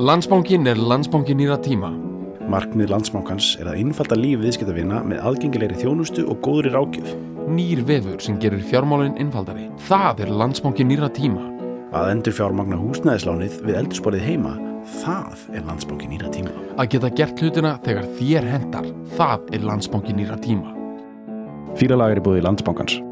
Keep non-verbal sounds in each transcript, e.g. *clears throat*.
Landsbankin er landsbankin nýra tíma. Markmið landsbankans er að innfalda líf viðskiptavina með aðgengilegri þjónustu og góðri rákjöf. Nýr vefur sem gerir fjármálinn innfaldari. Það er landsbankin nýra tíma. Að endur fjármagna húsnæðislánið við eldursporið heima, það er landsbankin nýra tíma. Að geta gert hlutina þegar þér hendar. Það er landsbankin nýra tíma. Fýralag er í búið landsbankans. Já,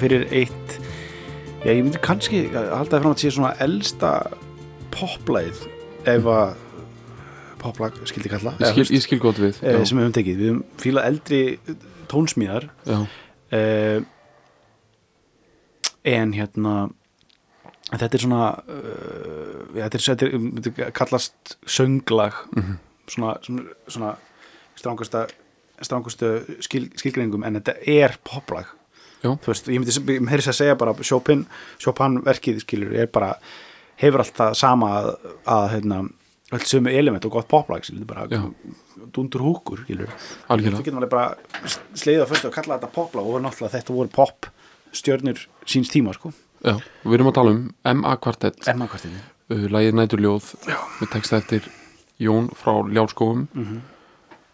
taka fyrir eitt, já, ég myndi kannski halda það fram að sé svona elsta poplæð ef að poplag skildi kalla skil, ég skil gott við. eh, Já. sem við höfum tekið, við höfum fílað eldri tónsmíðar uh, en hérna þetta er svona uh, þetta er, þetta er, þetta kallast sönglag Mhm. svona, svona, svona strangasta strangustu skil, skilgreiningum en þetta er poplag Já. þú veist, ég myndi ég meiri að segja bara Chopin, Chopin verkið skilur er bara, hefur alltaf sama að, að hérna, öll sömu element og gott poplag dundur húkur. Þú getum alveg bara sleiðið á fyrstu og kalla þetta poplag og náttúrulega þetta voru pop stjörnur síns tíma sko. Já. Við erum að tala um MA kvartett, Emma kvartinni uh, lagið Næturljóð með texta eftir Jón frá Ljárskóum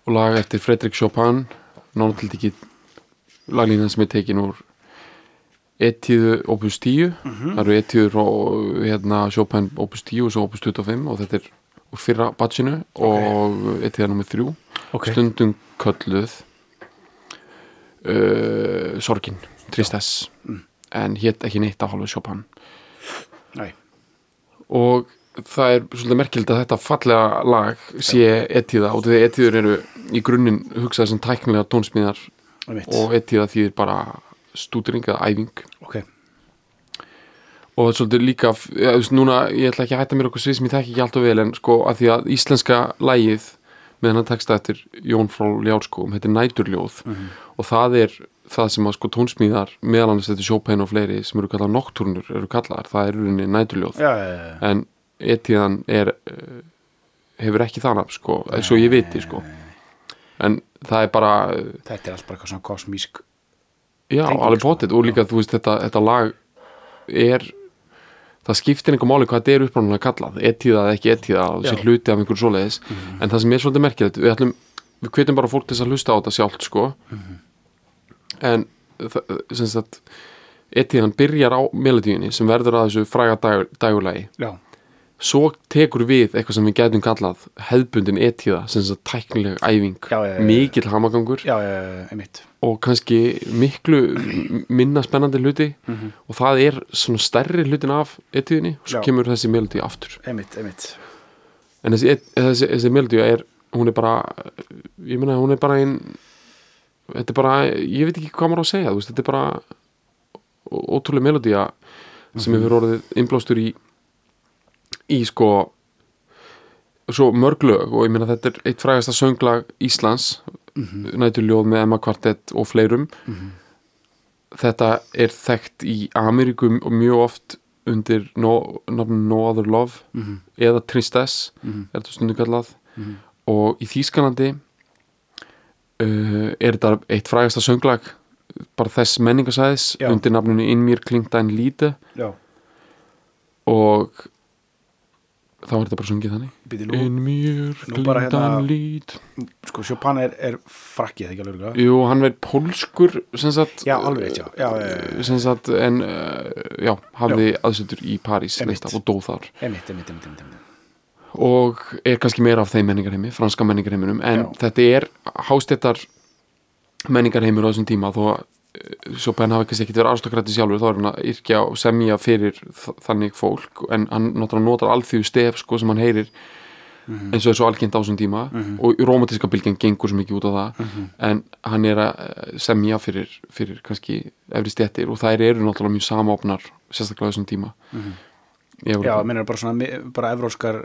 og lag eftir Fredrik Chopin náttúrulega laglínan sem er tekin úr etíðu opus 10 það eru etíður og hérna Chopin opus 10 og svo opus 25 og þetta er úr fyrra batchinu og etíða nummið 3 Ok. stundum kölluð uh, Sorgin Tristess. En hétt ekki neitt af hálfu Chopin. Nei, og það er svolítið merkild að þetta fallega lag sé etíða og því etíður eru í grunninn hugsaði sem tæknilega tónsmíðar það mitt og etíða þýðir bara stúdring eða æfing. Ok, og svolítið líka ja, veist, núna, ég ætla ekki að hætta mér okkur svið sem ég þekki ekki allt og vel en sko að því að íslenska lægið með hennar texta eftir Jón frá Ljárskóm þetta er næturljóð og það er það sem að sko tónsmíðar meðal annars þetta Chopin og fleiri sem eru kallað noktúrnur eru kallaðar, það er rauninni næturljóð. Já, já, já, en etíðan er uh, hefur ekki þannig sko, svo ég viti sko en það er bara þetta er allt bara eitthvað svona kosmísk já, alveg sko. potið. Og líka þú veist þetta, þetta lag er það skiptir einhver máli hvað þetta er uppránulega kallað. Etíða eða ekki etíða og þessi hluti af einhver svoleiðis. En það sem er svolítið merkilegt við ætlum, við hvetjum bara fólk til að hlusta á þetta sjálft sko. En það, sem sagt etíðan byrjar á melodíunni sem verður að þessu fræga dag, dagulagi Já, svo tekur við eitthvað sem við getum kallað hefðbundin etíða sem þess að tæknileg æfing. Já, já, já, mikill hamagangur. Já, já, já, einmitt. Og kannski miklu minna spennandi hluti. Og það er svona stærri hlutin af etíðinni. Og svo kemur þessi melodí aftur. Einmitt, einmitt. En þessi, et- þessi, þessi melodí er hún er bara ég meina hún er bara ein þetta er bara, ég veit ekki hvað maður á að segja veist, þetta er bara ótrúlega melodía sem hefur orðið innblástur í í sko svo mörg lög og ég meina þetta er eitt frægasta sönglag Íslands næturljóð með Emma Kvartett og fleirum. Þetta er þekkt í Ameríkum og mjög oft undir no, No Other Love eða Tristess er þetta stundu kallað. Og í Þýskalandi uh, er þetta eitt frægasta sönglag bara þess menningasæðis undir nafninu In mér klingt ein Líte og þá er þetta bara sungið þannig In klingt hérna- ein Lít Sko, Chopin er, er frakkið, ekki alveg? Jú, hann verið pólskur sagt, Já, alveg rétt, já. Já, sem sagt, en uh, já, hafði aðsetur í París Einmitt. leist af og dóð þar einmitt, einmitt, einmitt. og er kannski meira af þeim menningarheimi franska menningarheiminum, en Já. þetta er hástettar menningarheimur á þessum tíma þó að eh, Chopin hafi kannski ekkert verið aristokrati sjálfur þá er hann að yrkja og semja fyrir þannig fólk en hann náttúrulega notar alþjóðu stef sko sem hann heyrir eins og er svo algengt á þessum tíma og romantíska bylgjan gengur svo mikið út á það en hann er að eh, semja fyrir, fyrir kannski efri stéttir og þær eru náttúrulega mjög samofnar sérstaklega á þessum tíma. Mm Já, mennur bara svona bara evróskar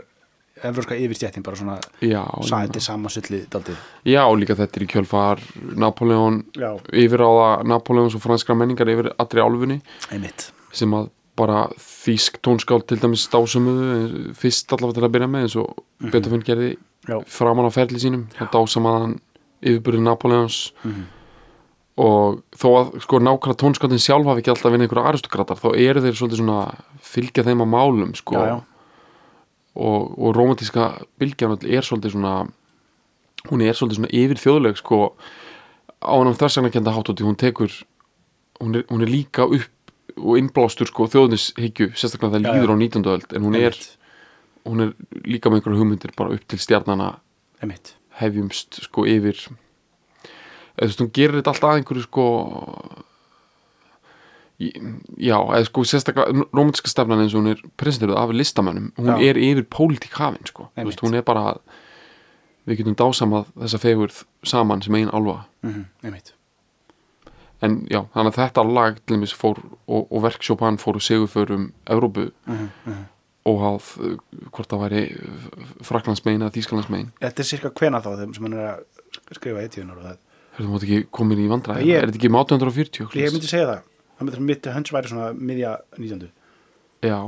evróska yfirstjættin bara svona já, sæti samansulli daldið já, líka þetta er í kjölfar Napoleon já, yfiráða Napoleons og franskra menningar yfir allri álfunni. Einmitt. Sem að bara þýsk tónskáld til dæmis dásumuðu fyrst allavega til að byrja með eins og Mhm. Beethoven gerði já, framan á ferli sínum. Þá dásamaðan yfirbyrði Napoleons Mhm. og þó að sko nákvæmlega tónskáldin sjálf hafi ekki alltaf verið einhverja aristokratar þá eru þeir svolítið svona fylgja þeim á málum sko. Já, já, og, og romantíska bylgjan er svolítið svona hún er svolítið svona yfir þjóðleg sko á hann þversagnarkenda hátóti hún tekur hún er, hún er líka upp og innblástur sko þjóðnishyggju sérstaklega það líður já. á 19. öld en hún er, hún er líka með einhverja hugmyndir bara upp til stjarnana einmitt hefjumst sko yfir eða þú veist hún gerir þetta alltaf einhverju sko já, eða sko sérstaklega romantíska stefnan eins og hún er presenteruð af listamönnum, hún Já. er yfir pólitík hafin sko, þú veist, hún er bara við getum dásamað þessa fegurð saman sem einn alva mm einmitt, en já, þannig að þetta lag til dæmis fór og, og verksjópan fór og segur fyrir um Evrópu mm -hmm. og hafð uh, hvort það væri Fraklandsmein eða Þýskalandsmein þetta er cirka hvena þá þeim sem hann er að sk- skrifa eittíunar og það? Þú mátt ekki komin í vandræði, Ég- er þetta ekki um 1840? ég myndi segja það, það myndi mitt höns væri svona miðja 19. Já,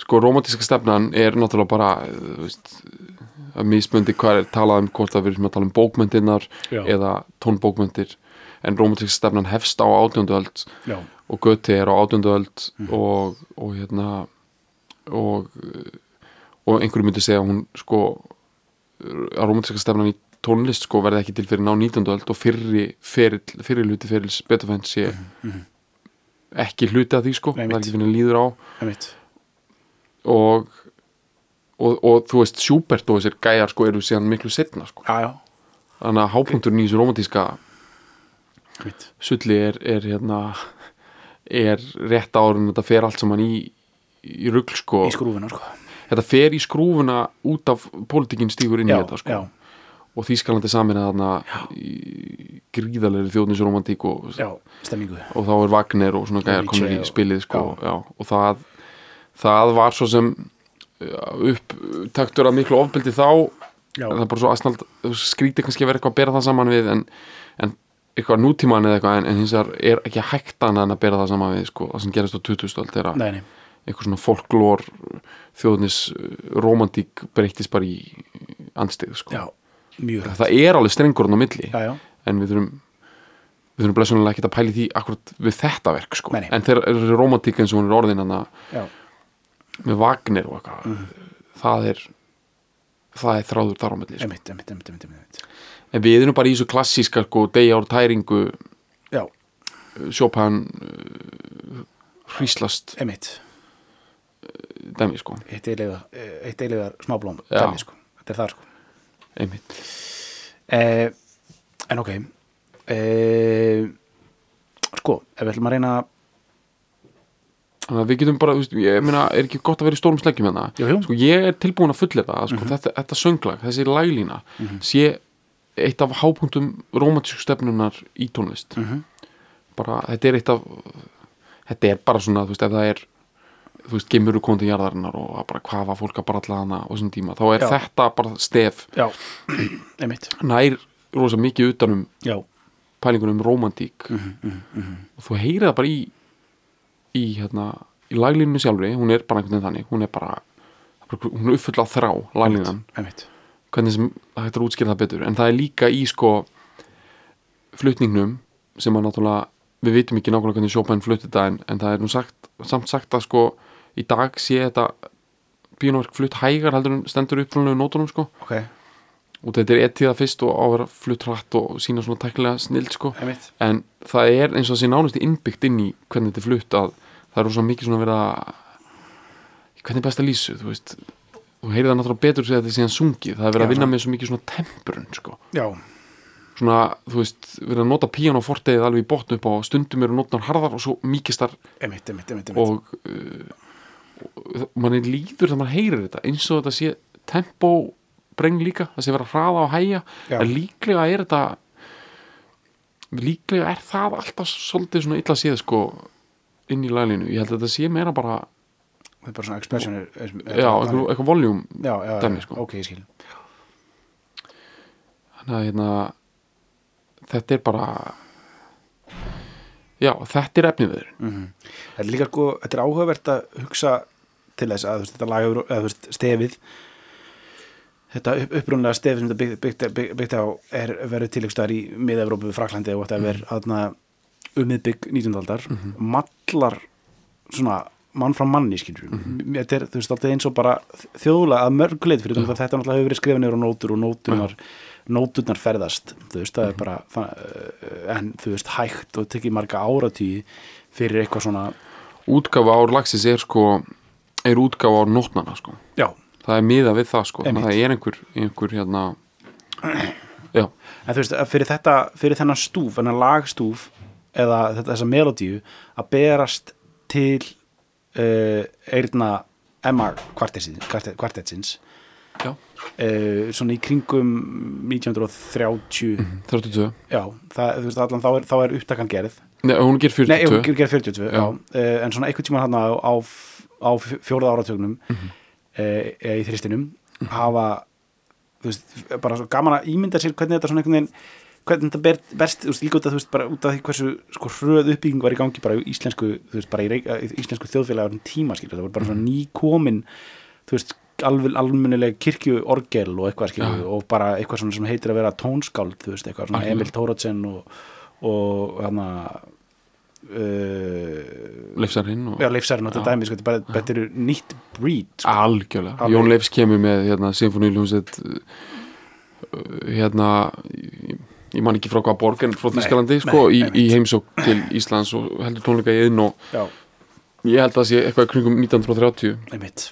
sko romantíska stefnan er náttúrulega bara eh, veist, að mismöndi hvað er talað um hvort það verður að tala um bókmyndirnar Já. eða tónbókmyndir en romantíska stefnan hefst á átjöndu öld já, og Göti er á átjöndu öld Mhm. og, og hérna og og einhverju myndi segja hún sko að romantíska stefnan í tónlist sko verði ekki til fyrir ná 19. öld og fyrri, fyrri, fyrri hluti fyrir Beethoven sé ekki hluti af því sko, Nei, það er ekki fyrir líður á. Einmitt. Og, og, og þú veist Schubert og þessir gæjar sko eru síðan miklu setna sko. já, já, þannig að hápunkturinn í þessu romantíska sulli er, er hérna er rétt árun þetta fer allt saman í, í rugl sko. Í skrúfuna sko. Þetta fer í skrúfuna út af pólitíkin stígur inn í já, þetta sko og Þýskalandi samin að þarna í gríðalegri þjóðnisromantík og, og þá er Wagner og svona gæjar komur í spilið sko, já. já. og það það var svo sem upptaktur að miklu ofbeldi þá já, það er bara svo aðsnald skrítið kannski að vera eitthvað að bera það saman við en, en eitthvað nútíman eða eitthvað en, en hins vegar er ekki hægt annað en að bera það saman við sko, það sem gerist á 2000 öld er að nei, nei, eitthvað svona folklór þjóðnis romantík breytist bara í andstig sko. Mjög það er alveg strengur á milli já, já, en við þurfum við þurfum blessunulega ekki að pæli því akkurat við þetta verk sko. En þegar er romantík eins og hún er orðin með Wagner og eitthvað Mhm. það er það er þráður þar á milli sko. einmitt, einmitt, einmitt, einmitt, einmitt. en við erum bara í þessu klassíska sko, degja ár tæringu já, Chopin uh, hríslast einmitt dæmi sko, eitt eiligar, smáblóm dæmi, sko. þetta er það sko einmitt. Eh, en ok. Eh, sko, ef við ætlum að reyna þannig að við getum bara, veist, ég meina er ekki gott að vera í stórum sleggjum hérna? Jú, jú. sko, ég er tilbúin að fullera það sko, þetta, þetta sönglag, þessi laglína sé eitt af hápunktum romantísku stefnunar í tónlist. Mhm. bara, þetta er eitt af þetta er bara svona, þú veist, ef það er þú veist, gemuru kom til jarðarinnar og bara hvað var fólk að bara hana á þessum tíma þá er Já. þetta bara stef. Já, *clears throat* einmitt. Nær rosa mikið utanum já, pælingunum um romantík Mhm, og þú heyrið það bara í í hérna í laglínu sjálfri, hún er bara einhvern veginn þannig hún er bara, hún er uppfull af þrá laglínan, einmitt. Hvernig sem það hægt að útskýra það betur, en það er líka í sko flutningnum sem að náttúrulega, við vitum ekki nákvæmlega hvernig Chopin flutti þetta en, en það er nú sagt, samt sagt að sko í dag sé þetta píjónuverk flutt hægar heldur en stendur upprunalegu nótunum sko. Ok, og þetta er ettíða fyrst og á að vera flutt hratt og sína svona tæknilega snild sko. Einmitt. En það er eins og það sé nánast innbyggt inn í hvernig þetta er flutt að það er svo mikið svona verið að hvernig er best að lýsu, þú veist? Þú heyrið það náttúrulega betur þegar þetta er síðan sungið. Það er verið að vinna svona. með svo mikið svona temperun sko. já, svona, þú veist, verið að nota píano forteið alveg í botn upp á stundum eru notnar harðar og svo mikistar og, uh, og manni líður þegar maður heyrir þetta eins og þetta sé tempo breng líka, það sé verið að hraða og hæja en líklega er þetta líklega er það alltaf svolítið svona illa séð sko inn í lælinu, ég held að þetta sé meira bara þetta er bara svona expression já, eitthvað, voljúm sko. ok, ég skil. Þannig að hérna þetta er bara já, þetta er efnið við mm þetta er líka sko, þetta er áhugavert að hugsa til þess að veist, þetta lag hefur- eða veist, stefið þetta upp, upprunlega stefið sem þetta byggt, byggt, byggt, á er verið tilíkstæðar í miða-Evrópu, Fraklandi og þetta er aðna um miðbygg 19. aldar. Mallar svona mann frá manni skilur þetta er þú veist alltaf eins og bara þjóðlega að mörguleit fyrir þetta þetta náttúrulega hefur verið skrifað niður á nótur og nótunar nóturnar ferðast þú veist það er bara það, en þú veist hægt og tekið marga áratí fyrir eitthvað svona útgáfa ár lagsins er sko er útgáfa ár nótnana sko. Já, það er miða við það sko. Það er einhver, einhver hérna *clears throat* já, en þú veist fyrir þetta fyrir þennan stúf, þennan lagstúf eða þetta, þessa melodíu að berast til uh, eirna Emma kvartetsins, uh, svona í kringum 1930 32 já, það, veist allan þá er, þá er upptakan gerð. Nei, hún ger 42 Nei, hún gerð 42, já, Já. Uh, en svona einhvern tímann hann á, á, á fjóraða áratögnum mm Mhm. í þristinum hafa þú veist, bara svo gaman að ímynda sér hvernig þetta svona einhvern veginn hvernig þetta ber, berst, þú veist, líka út að þú veist bara út af því hversu sko hröð uppbygging var í gangi bara í íslensku, þú veist, bara í, í íslensku þjóðfélagar tíma, skilur, það var bara Mhm. svona nýkomin þú veist, alveg almennileg kirkju orgel og eitthvað, skilur, Já. og bara eitthvað svona sem heitir að vera tónskáld, þú veist, eitthvað svona. Emil Tóratsen og, og hann að uh, Leifsarinn og já, leifsærin og þetta dæmi, sko, þetta er bara, þetta eru nýtt breed, sko. algjörlega, Alveg. Jón Leifs kemur með hérna, Sinfoníuljónsett hérna ég, man ekki frá hvaða borg en frá Þískalandi sko, nei, í, í heimsók til Íslands og heldur tónleika í inn og já, ég held að það sé eitthvað í kringum 1930 einmitt.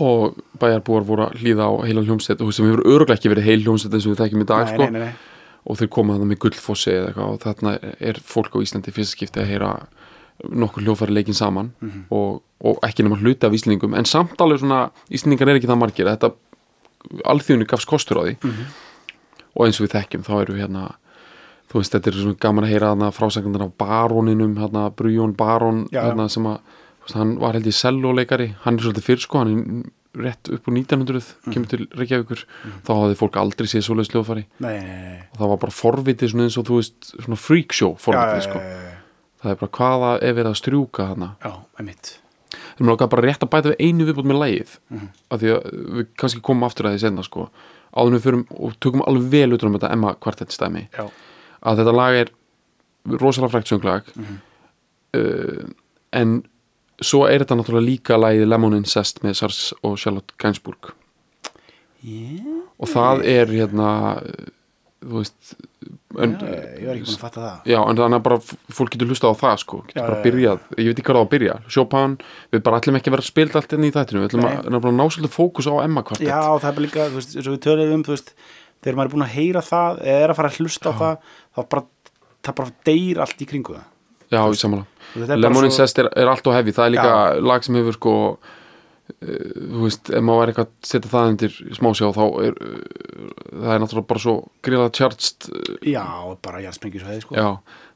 Og bæjarbúar voru að hlýða á heila hljómsveit og sem hefur öruglega ekki verið heil hljómsveit eins og við þekkjum í dag nei, sko, nei, nei, nei. Og þeir koma þannig með gullfossi eða eitthvað og þarna er fólk á Íslandi fyrst skipti að heyra nokkur hljófæri leikin saman Mhm. og, og ekki nema hluti af Íslendingum. En samt alveg svona, Íslendingar er ekki það margir. Þetta alþjóðinu gafst kostur á því. Mhm. og eins og við þekkjum þá eru hérna þú veist, þetta er svona gaman að heyra þarna frásæknandar af baróninum, hérna Brujón Barón, hérna sem að hann var held ég selloleikari, hann er svolítið fyrr sko, hann er rétt upp úr 1900 Mhm. kemur til Reykjavíkur, þá hafði fólk aldrei séð nei, nei. og það var bara forvitið svona eins og þú veist svona freak show forvitið já, sko. já, já, það er bara hvaða er verið að strjúka þarna? Já, einmitt. Mér langar bara rétt að bæta við einu viðbútt með lægið Mhm. af því að við kannski komum aftur að því senna sko. Áður við förum og tökum alveg vel utan um þetta Emma kvartett stæmi Já, að þetta lag er rosalega frækt sönglag. Mhm. uh, en svo er þetta náttúrulega líka lagið Lemon Incest með Sars og Charlotte Gainsbourg. Yeah. og það er hérna þú veist en, já, ég var ekki búin að fatta það. Já, en þannig að bara fólk getur hlustað á það sko, getur Já, bara byrjað. ég veit ekki hvað það á að byrja, Chopin við bara ætlum ekki að vera að spila allt inn í þættinu. Við ætlum Nei. að, að ná svolítið fókus á Emma kvartett Já, það er bara líka, þú veist, eins og við töluðum um, þú veist, þegar maður er búin að heyra það eða er að fara að hlusta á það þá bara, það bara deyr allt í kringu það Já, í samanlega Og þetta er bara Lemon svo- Incest er, er allt og hefi, það er líka lag sem hefur sko uh, þú veist, ef maður væri eitthvað að setja það undir smásjá þá er uh, það er náttúrulega bara svo gríðlega charged uh, Já, bara jarðsprengjusvæði, sko. Já,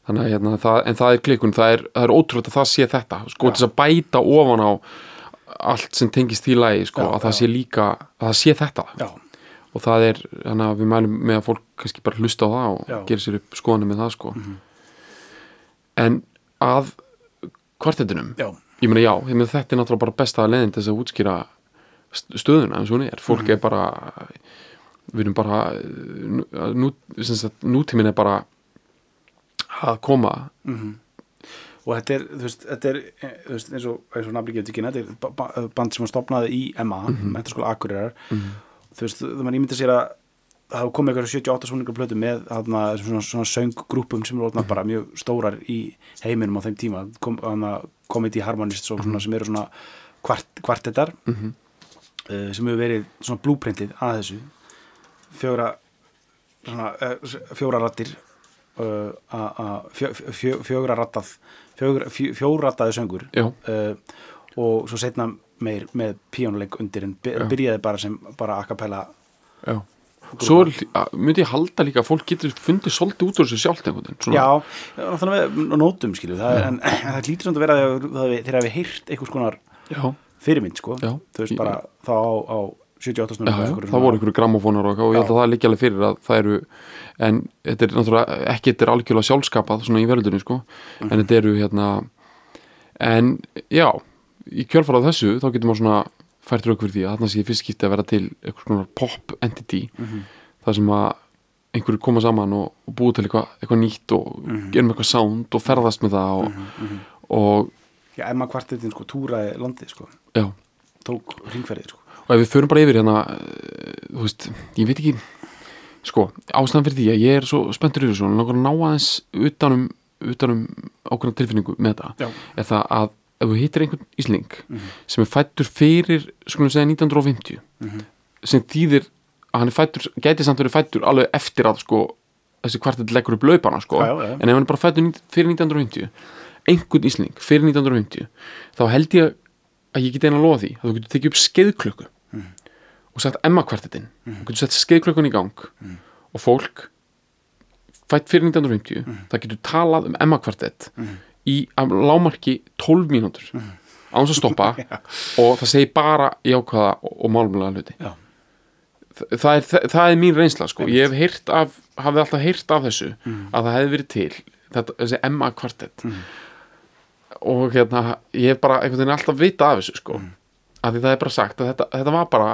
þannig að hérna, það, en það er klikun, það er, það er ótrúlega að það sé þetta, sko, þess að bæta ofan á allt sem tengist því lagi, sko, Já, að það já. sé líka að það sé þetta. Já, og það er, þannig að við mælum með að fólk kannski bara hlusta á það og Já. gera sér upp skoðanir með það sko en að kvartetinum, já, ég meina já ég meina, þetta er náttúrulega bara besta leiðin til þess að útskýra st- stöðuna eins og hún er fólk er bara við erum bara nú, nú, sem sagt, nútíminn er bara að koma og þetta er, þú veist, þetta er eh, þú veist, eins og, eins og ekki þetta er ba- ba- band sem var stopnaði í MA mm Mhm. mentaskóla Akureyrar þú veist, þú maður ímyndir sér að það hafa komið eitthvað 78 svonningar plötu með þarna, svona, svona sönggrúpum sem orðnar Mhm. bara mjög stórar í heiminum á þeim tíma kom, hana, Comedy Harmonists og Mhm. svona sem eru svona kvart, kvartetar Mhm. uh, sem hefur verið svona blúprintið að þessu fjóra svona, uh, fjóra rattir uh, a- a- fjö, fjö, fjögra rattað fjögra, fjö, fjórattaði söngur og svo setna meir með píónuleik undir en byrjaði bara sem bara a cappella já svo er, myndi ég halda líka að fólk getur fundið svolítið út úr þessu sjálft einhvern veginn svona- já, þannig með nótum skilju það er, en, en *clears throat* það lítur samt að vera þegar við heyrt einhvers konar já, fyrirmynd sko. Já. þú veist bara þá á, á 78 Já, snúrum já, það voru einhverju grammofónar og, og ég held að það liggi alveg fyrir að það eru en þetta er náttúrulega ekki þetta er algjörlega sjálfskapað svona í verðundinu sko. Mhm. en þetta eru hérna en já, í kjölfara af þessu þá getur maður svona fært rauk fyrir því að þarna sé fyrst skipti að vera til eitthvað svona pop entity Mhm. þar sem að einhverju koma saman og, og búið til eitthvað, eitthvað nýtt og Mhm. gerum eitthvað sound og ferðast með það og, og já, Emma kvartetin sko túraði landið sko já, tók ringferðið sko og ef við förum bara yfir hérna eh, þú veist, ég veit ekki sko, ástæðan fyrir því að ég er svo spenntur yfir þessu, langar að ná aðeins utanum, utanum ákveðna tilfinningu með þetta, Já. er það að ef þú hittir einhvern ísling sem er fættur fyrir, skulum segja 1950 sem þýðir að hann er fættur, gæti samt verið fættur alveg eftir að sko þessi kvartet leggur upp laupana sko. Já, já, en ef hann er bara fættur fyrir 1950 einhvern ísling fyrir 1950 þá held ég að ég geti eina að lofa því að þú getur tekið upp skeiðklöku og sett Emma kvartetin þú getur sett skeiðklökun í gang og fólk fætt fyrir 1950 það getur talað um Emma kvartet í lámarki 12 mínútur. Án að stoppa. *laughs* Og það segir bara jákvæða og, málumlega hluti. Já. Þa- það er, það, það er mín reynsla sko. ég hef heyrt af, hafði alltaf heyrt af þessu að það hefði verið til. Þetta, þessi Emma kvartett og hérna ég hef bara einhvern veginn alltaf vita af þessu sko. að því það er bara sagt að þetta, þetta var bara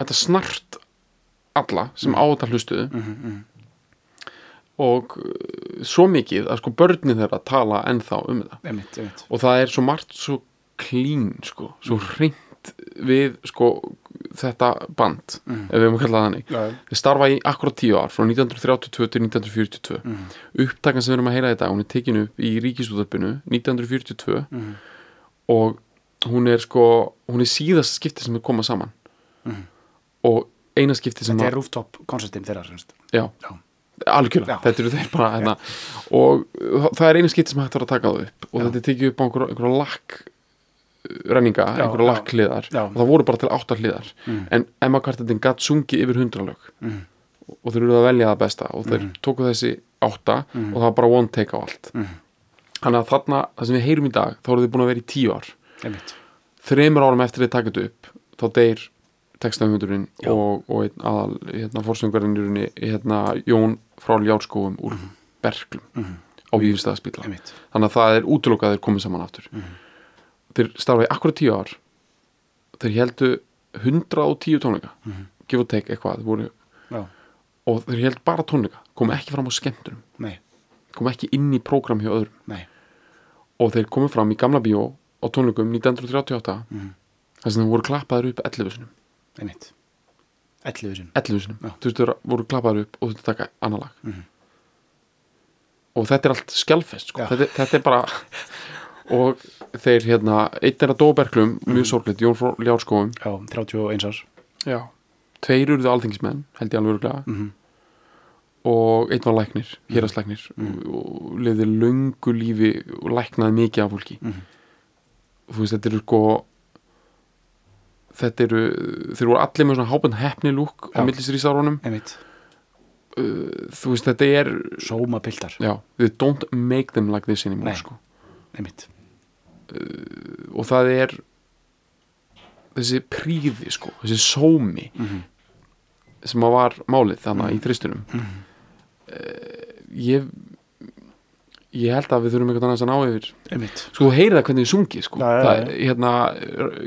þetta snart alla sem á þetta hlustuðu og uh, svo mikið að sko börnin þeirra tala ennþá um þetta Einmitt, einmitt. Og það er svo margt svo klín sko, svo hreint við sko þetta band ef við erum að kalla það þannig. Já, Þeir starfa í akkurat tíu ár frá 1932 til 1942 upptakan sem við erum að heyra þetta hún er tekin upp í ríkisúðarpinu 1942 og hún er sko hún er síðast skipti sem er koma saman. Og eina skipti sem Þetta er rooftop koncertin þeirra semst. já, Já. Algjörlega, Já. þetta eru þeir bara hérna, og það er eina skipti sem hægt var að taka það upp. Og þetta er tekið upp á einhverja, einhverja lakk renninga, Já, einhverja já. lakk hliðar Já. og það voru bara til átta hliðar. En Emma Cartetin gatt sungið yfir hundra lög Mm. og þeir eru að velja það besta. Og þeir tóku þessi átta og það var bara one take á allt. Þannig að þarna, það sem við heyrum í dag þá eru þið búin að vera í tíu ár. Þreymur árum eftir þið takit upp þá deyr textafundurinn Já. og, og einn aðal hérna, fórsöngarinn hérna, Jón frá Ljárskóum úr Berklum á Vífistæðaspítla Einmitt. þannig að það er útlokað þeir komið saman aftur. Þeir starfa í akkurat tíu ár. Þeir heldu 110 tónleika give og take eitthvað þeir voru, og þeir held bara tónleika komu ekki fram á skemmtunum. Nei, komu ekki inn í prógram hjá öðrum. Nei. Og þeir komu fram í gamla bíó á tónleikum 1938 þar sem þeir voru klappaður upp 11 sinum Einmitt 11 sinum 11 sinum, Já. þú veist þeir voru klappaður upp og þú veist taka annar lag. Og þetta er allt skjálfest sko. Þetta, þetta er bara og þeir hérna einn er að Dóberglum, mjög sorgleitt, Jón frá Ljárskóum Já, 31 árs. Já. tveir eruðu alþingismenn held ég alveg örgulega Mhm. og einn var læknir, héraslæknir og, og lifði löngu lífi og læknaði mikið af fólki. Mhm. þú veist, þetta eru sko þetta eru þeir voru allir með svona hábund hefni lúk á Já. millisrísárunum Einmitt. Þú veist, þetta er Sóma piltar. Já, they don't make them like this anymore sko. Einmitt. Og það er þessi príði sko, þessi sómi Mhm. sem að var málið þannig í þristunum uh, ég ég held að við þurfum einhvern annars að ná yfir. Einmitt. Sko þú heyrið það hvernig þið sungið sko. Já, það, já. hérna,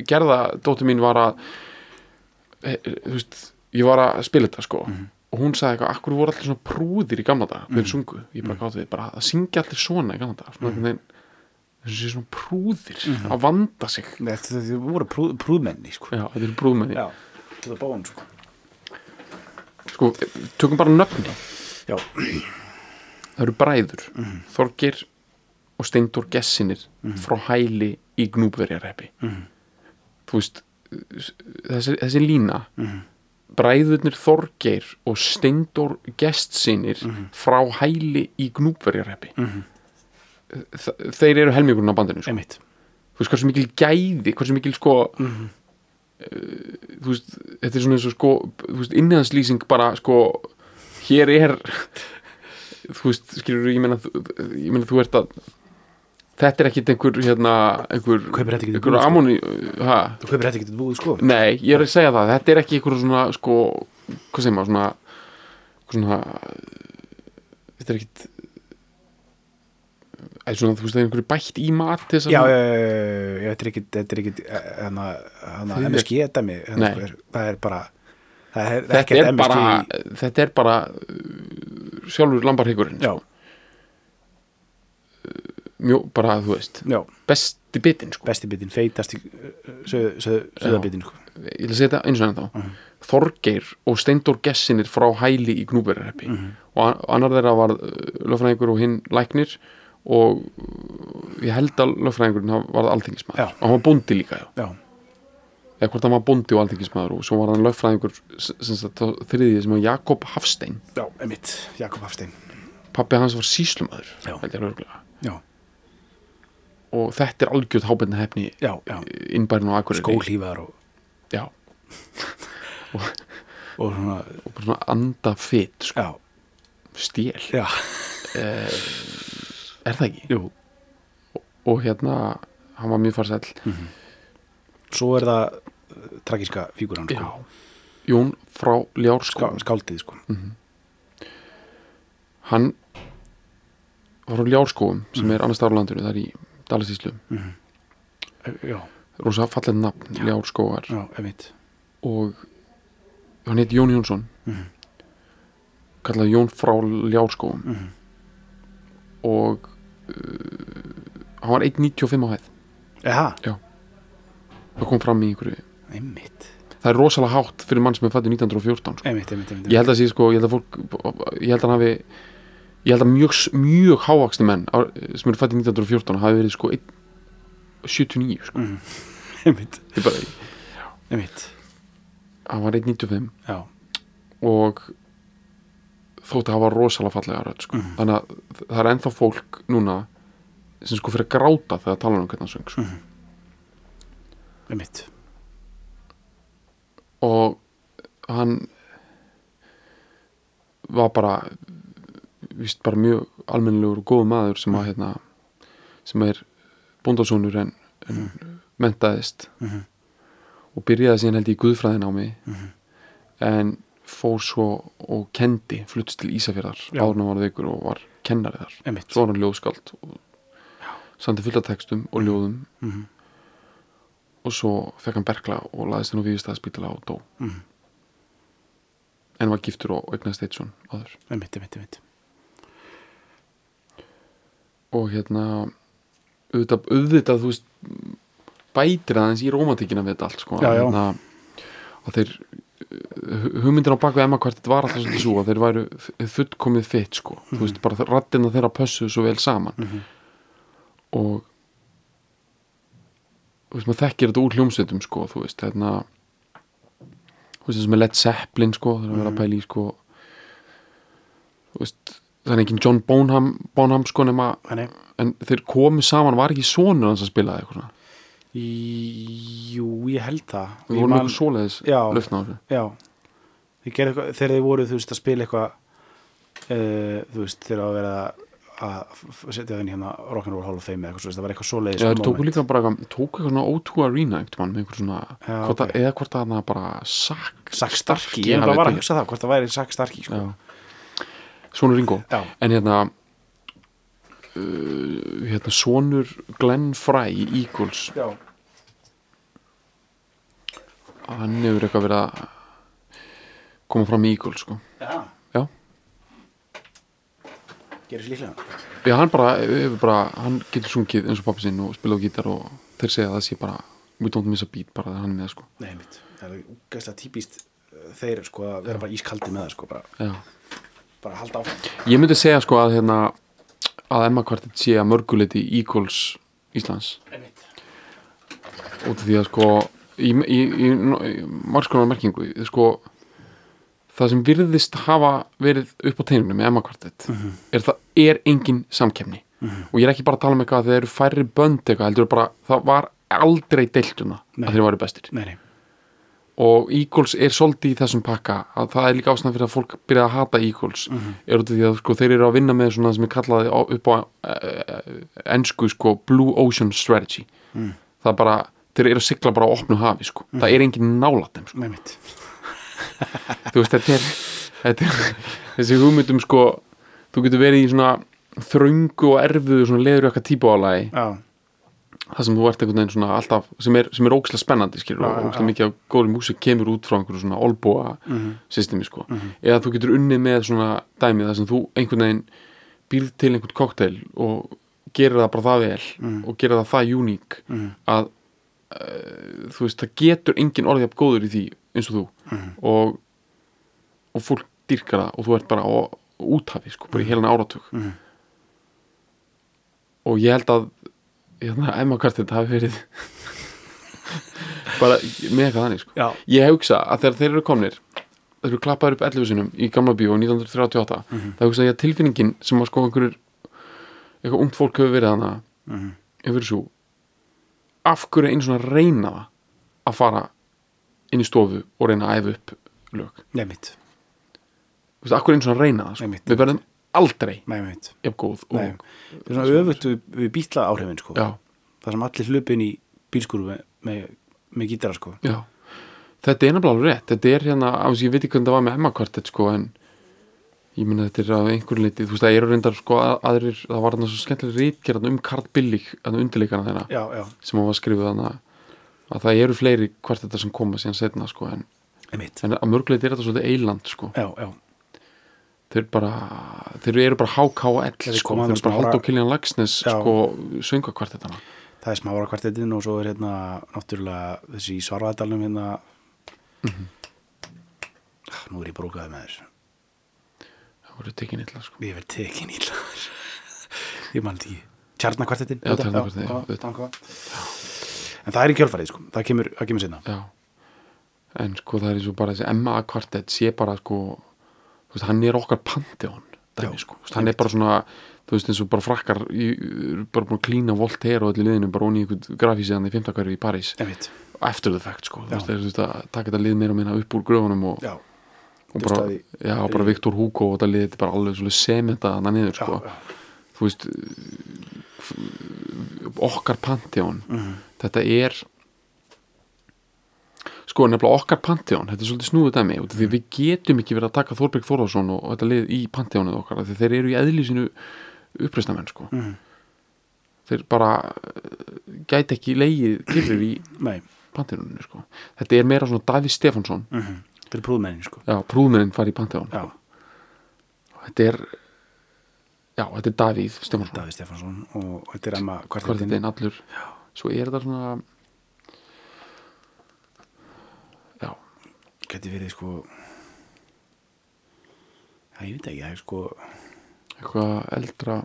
gerða dóttir mín var að e, þú veist, ég var að spila þetta sko. Mhm. og hún sagði eitthvað, akkur voru allir svona prúðir í gamla dag þegar sungu, ég bara gátt við bara að syngja allir svona í gamla dag svona einhvern veginn þessu sé svona prúðir að vanda sig. Þetta þetta voru prúð, prúðmenni sko. Já, þetta eru prúðmenni Já, þetta er báðan sko. Sko, tökum bara nöfni Já, það eru bræður Þorgir og Steindór Gessinir frá hæli í Gnúpverjareppi. Þú veist þessi, þessi lína bræðurnir Þorgeir og Steindór Gestsinir frá hæli í Gnúpverjareppi. Þa- þeir eru helmingurinn á bandinu sko. þú veist hversu mikil gæði hversu mikil sko uh, þú veist, þetta er svona eins og sko inniðanslýsing bara sko hér er þú veist, skilur ég meina ég meina þú ert að þetta er ekkit einhver hérna, einhver, einhver sko? amóni ha, þú kaupir þetta ekki til búið sko. Nei, ég er að segja það þetta er ekki einhver svona sko, hvað segir maður, svona svona þetta er ekkit eða svona, þú veist, það er einhverju bætt í mat til þess að já, já, já, þetta er ekki þetta er ekki hana, hana, MSG dæmi sko, er- það er bara það er, bara þetta er bara sjálfur lambarhygurinn já, mjó, bara, þú veist, já, besti bitin sko. besti bitin, feitast söðabitin sko. ég vil segja þetta eins og enn þá Þorgeir og Steindór Gessinir frá hæli í Gnúberarheppi og an- annar þeirra var lögfræðingur og hinn læknir. Og uh, ég held að lögfræðingurinn haf- varð alþingismæður og hann var bóndi líka já. já, eða hvort hann var bóndi og alþingismæður og svo var hann á þriðið sem var Jakob Hafstein. Já, emitt, Jakob Hafstein. Pappi hans var síslumæður og þetta er algjörð hábendna hefni já, já, innbærin og akkurir skólífar og, já, *laughs* og svona, og svona anda fit sko, já, stél. Já, er það ekki? jú. Og hérna, hann var mjög farsæll. Svo er það tragíska fíguran sko. Jón frá Ská, Ljárskóla skáldið sko. hann var frá Ljárskóum sem er annars staðar á landinu, það er í Dalasíslu já, rosa fallið nafn, Ljárskóar já, og hann heit Jón Jónsson. Mhm. kallaði Jón frá Ljárskóum Mhm. og uh, hann var 1.95 á hæð. Eha, það kom fram í einhverju einmitt það er rosalega hátt fyrir mann sem er fættur 1914 sko. Einmitt, einmitt, einmitt ég held að sé sko, ég held að fólk ég held að hann hafi ég held að mjög, mjög hávaksni menn sem eru fættir 1914 hafi verið sko 1, 79 sko. Mhm. *laughs* Einmitt, bara, einmitt hann var 1.95 Já, og þótt að hafa rosalega fallega rödd sko. Mhm. þannig að það er ennþá fólk núna sem sko fyrir að gráta þegar tala um hvernig hann söng sko. einmitt og hann var bara víst bara mjög almennilegur og góð maður sem að hérna sem er bóndasónur en, en mentaðist Mhm. og byrjaði síðan held ég í guðfræðin á mig Mhm. en fór svo og kendi fluttst til Ísafjörðar hann var veikur og var kennari þar. Einmitt. Svo var hann ljóðskald sandi fullt af textum og ljóðum. Mhm. Og svo fekk hann berkla og laðist hann á Víðistæðspítala og dó. Mhm. en var giftur og eignast eitt svon áður Einmitt, einmitt, einmitt. Og hérna auðvitað, auðvitað þú veist bætir aðeins í rómantíkina við þetta allt sko, Já, já. Hérna, að þeir hu- hugmyndin á baku Emma hvert var alltaf svolítið svo að þeir væru fullkomið fitt sko, þú veist bara rattina þeirra pössuðu svo vel saman. Mhm. og þú veist maður þekkir þetta úr hljómsveitum sko, þú veist hérna þú veist þessum með Led Zeppelin sko, það er að vera að pæla í sko þú veist það er engin John Bonham, Bonham sko nema en þeir komu saman, var ekki sonur hans að spila eitthvað svona, Í- Jú, ég held það. Við vorum eitthvað svoleiðis lausna á þessu. Já. Þeir gerðu eitthvað, þegar þeir voru, þú veist, að spila eitthvað uh, þú veist, þeir að vera að setja þenni hérna Rock'n'Roll Hall of Fame eða eitthvað svo, það var eitthvað svoleiðis Já, þeir tóku líka bara eitthvað, tóku eitthvað svona O2 Arena mann með einhver svona, Já, hvort að, ok. eða hvort að það bara Starkey, Starkey ég var að hugsa það, hvort það væri Zack Starkey sko. Já. Sonur Ringo Já. en hérna uh, hérna sonur Glenn Fry í Eagles Já. hann hefur eitthvað verið að koma fram í Eagles sko. Já. Já. Gerir sér líklega Já, hann bara, bara, hann getur sungið eins og pappi sinn og spila á gítar og þeir segja að það sé bara, we don't miss a beat bara þegar hann er með sko. Nei, mitt, það er úgæslega típist þeir sko að vera bara ískaldi með það sko bara, Já. bara halda áfram Ég myndi segja sko að hérna að Emma Kvartet sé að mörguleiti Eagles Íslands Einmitt. út af því að sko í, í, í, í margskonar merkingu sko það sem virðist hafa verið upp á teinunum með Emma Kvartet er það er engin samkemni og ég er ekki bara að tala um eitthvað að þeir eru færri bönd eitthvað heldur bara það var aldrei deiltuna Nei. að þeir varu bestir. Nei, nei, og Eagles er svolítið í þessum pakka að það er líka ástæðan fyrir að fólk byrja að hata Eagles er út af því að sko, þeir eru að vinna með svona sem er kallaði á, upp á uh, ensku sko, Blue Ocean Strategy. Það er bara, þeir eru að sigla bara á opnu hafi sko, það er engin nálat sko. Þú veist, þetta er, þetta er þessi hugmyndum sko þú getur verið í svona þröngu og erfiðu svona leður eitthvað típu álagi það sem þú ert einhvern veginn svona alltaf sem er, sem er ógislega spennandi skilur og já. mikið af góðri músík kemur út frá einhverju svona olbúa systemi sko. Eða þú getur unnið með svona dæmi þar sem þú einhvern veginn býrð til einhvern kokteil og gerir það bara það vel og gerir það það uník að uh, þú veist það getur engin orðið af góður í því eins og þú og, og fólk dyrkar það og þú ert bara á úthafi sko, bara í heilan áratug. Og ég held að hérna, Emma Kartin hafi verið bara með eitthvað þannig sko. ég hugsa að þegar þeir eru komnir þeir eru klappaður upp 11 sinum í gamla bíó 1938, það hugsa ég að tilfinningin sem að sko einhverjur eitthvað ungt fólk hefur verið hana hefur verið svo af hverju einu svona reyna það að fara inn í stofu og reyna að æfa upp lög. Með mitt Þú veist, af hverju einu svona reyna það sko. Við verðum aldrei jafn góð og, Nei, það er svona öfugt við, við bítla áhrifin sko. já, það sem allir hlupin í bílskúru með, með, með gítara sko. já. Þetta er nefnilega alveg rétt. Þetta er hérna, að ég veit ekki hvernig það var með Emma Quartet sko, en ég minna þetta er af einhverju liti, þú veist eru reyndar sko, að- aðrir, það var þarna svo skemmtilega rítgerðan um Karl Billig, þannig undirleikana þeirra já, já, sem hann var skrifuð þannig að það eru fleiri kvartetar sem koma síðan setna sko, en, en að mörguleit er þetta svolítið eiland sko. já, já, þeir bara þeir eru bara HKL Þeir sko. þeir eru bara smára- Halldór Kiljan Lagsnes Já. sko, söngakvartetana það er smára kvartetinn og svo er hérna náttúrulega þessi í svarvæðdalum hérna Ah, nú er ég brókaði með þér það voru tekin illa sko. ég verð tekin ítla *laughs* ég þetta ekki Tjarnakvartettin Já, Tjarnarkvartettinn, já, auðvitað. En það er í kjölfarið sko. það kemur, það kemur sinna Já. en sko það er eins og bara þessi Emma kvartett sé bara sko veist, hann er okkar pantheon dæmi, Já, sko. Hann er bara svona þú veist eins og bara frakkar í, bara búin að klína Voltaire og öllu liðinu bara onni í einhvern grafísiðan í fimmtakari í París eftir the fact sko Já. þeir, þú veist að taka þetta lið meira og minna upp úr gröfunum og, já, og bara, já, bara Viktor Hugo og þetta lið þetta er bara alveg sementa þannig niður já, sko já, þú veist okkar pantheon Mhm. Þetta er sko nefnilega okkar pantheon. Þetta er svolítið snúið dæmi af því við getum ekki verið að taka Þorberg Þórðarsson og, og þetta lið í pantheonið okkar því þeir eru í eðli sínu uppreistamenn sko. Mhm. þeir bara eh, gæti ekki leigið kyrrir í *clears throat* nei. Pantheoninu sko. Þetta er meira svona Davíð Stefánsson. Mhm. þetta er prúðmennin sko. já, prúðmennin fari í pantheon. Já, þetta er já, þetta er Davíð Stefánsson. Davíð Stefansson og þetta er Emma þetta er allur svo er þetta svona já, geti verið sko já, ég veit ekki, það er sko eitthvað eldra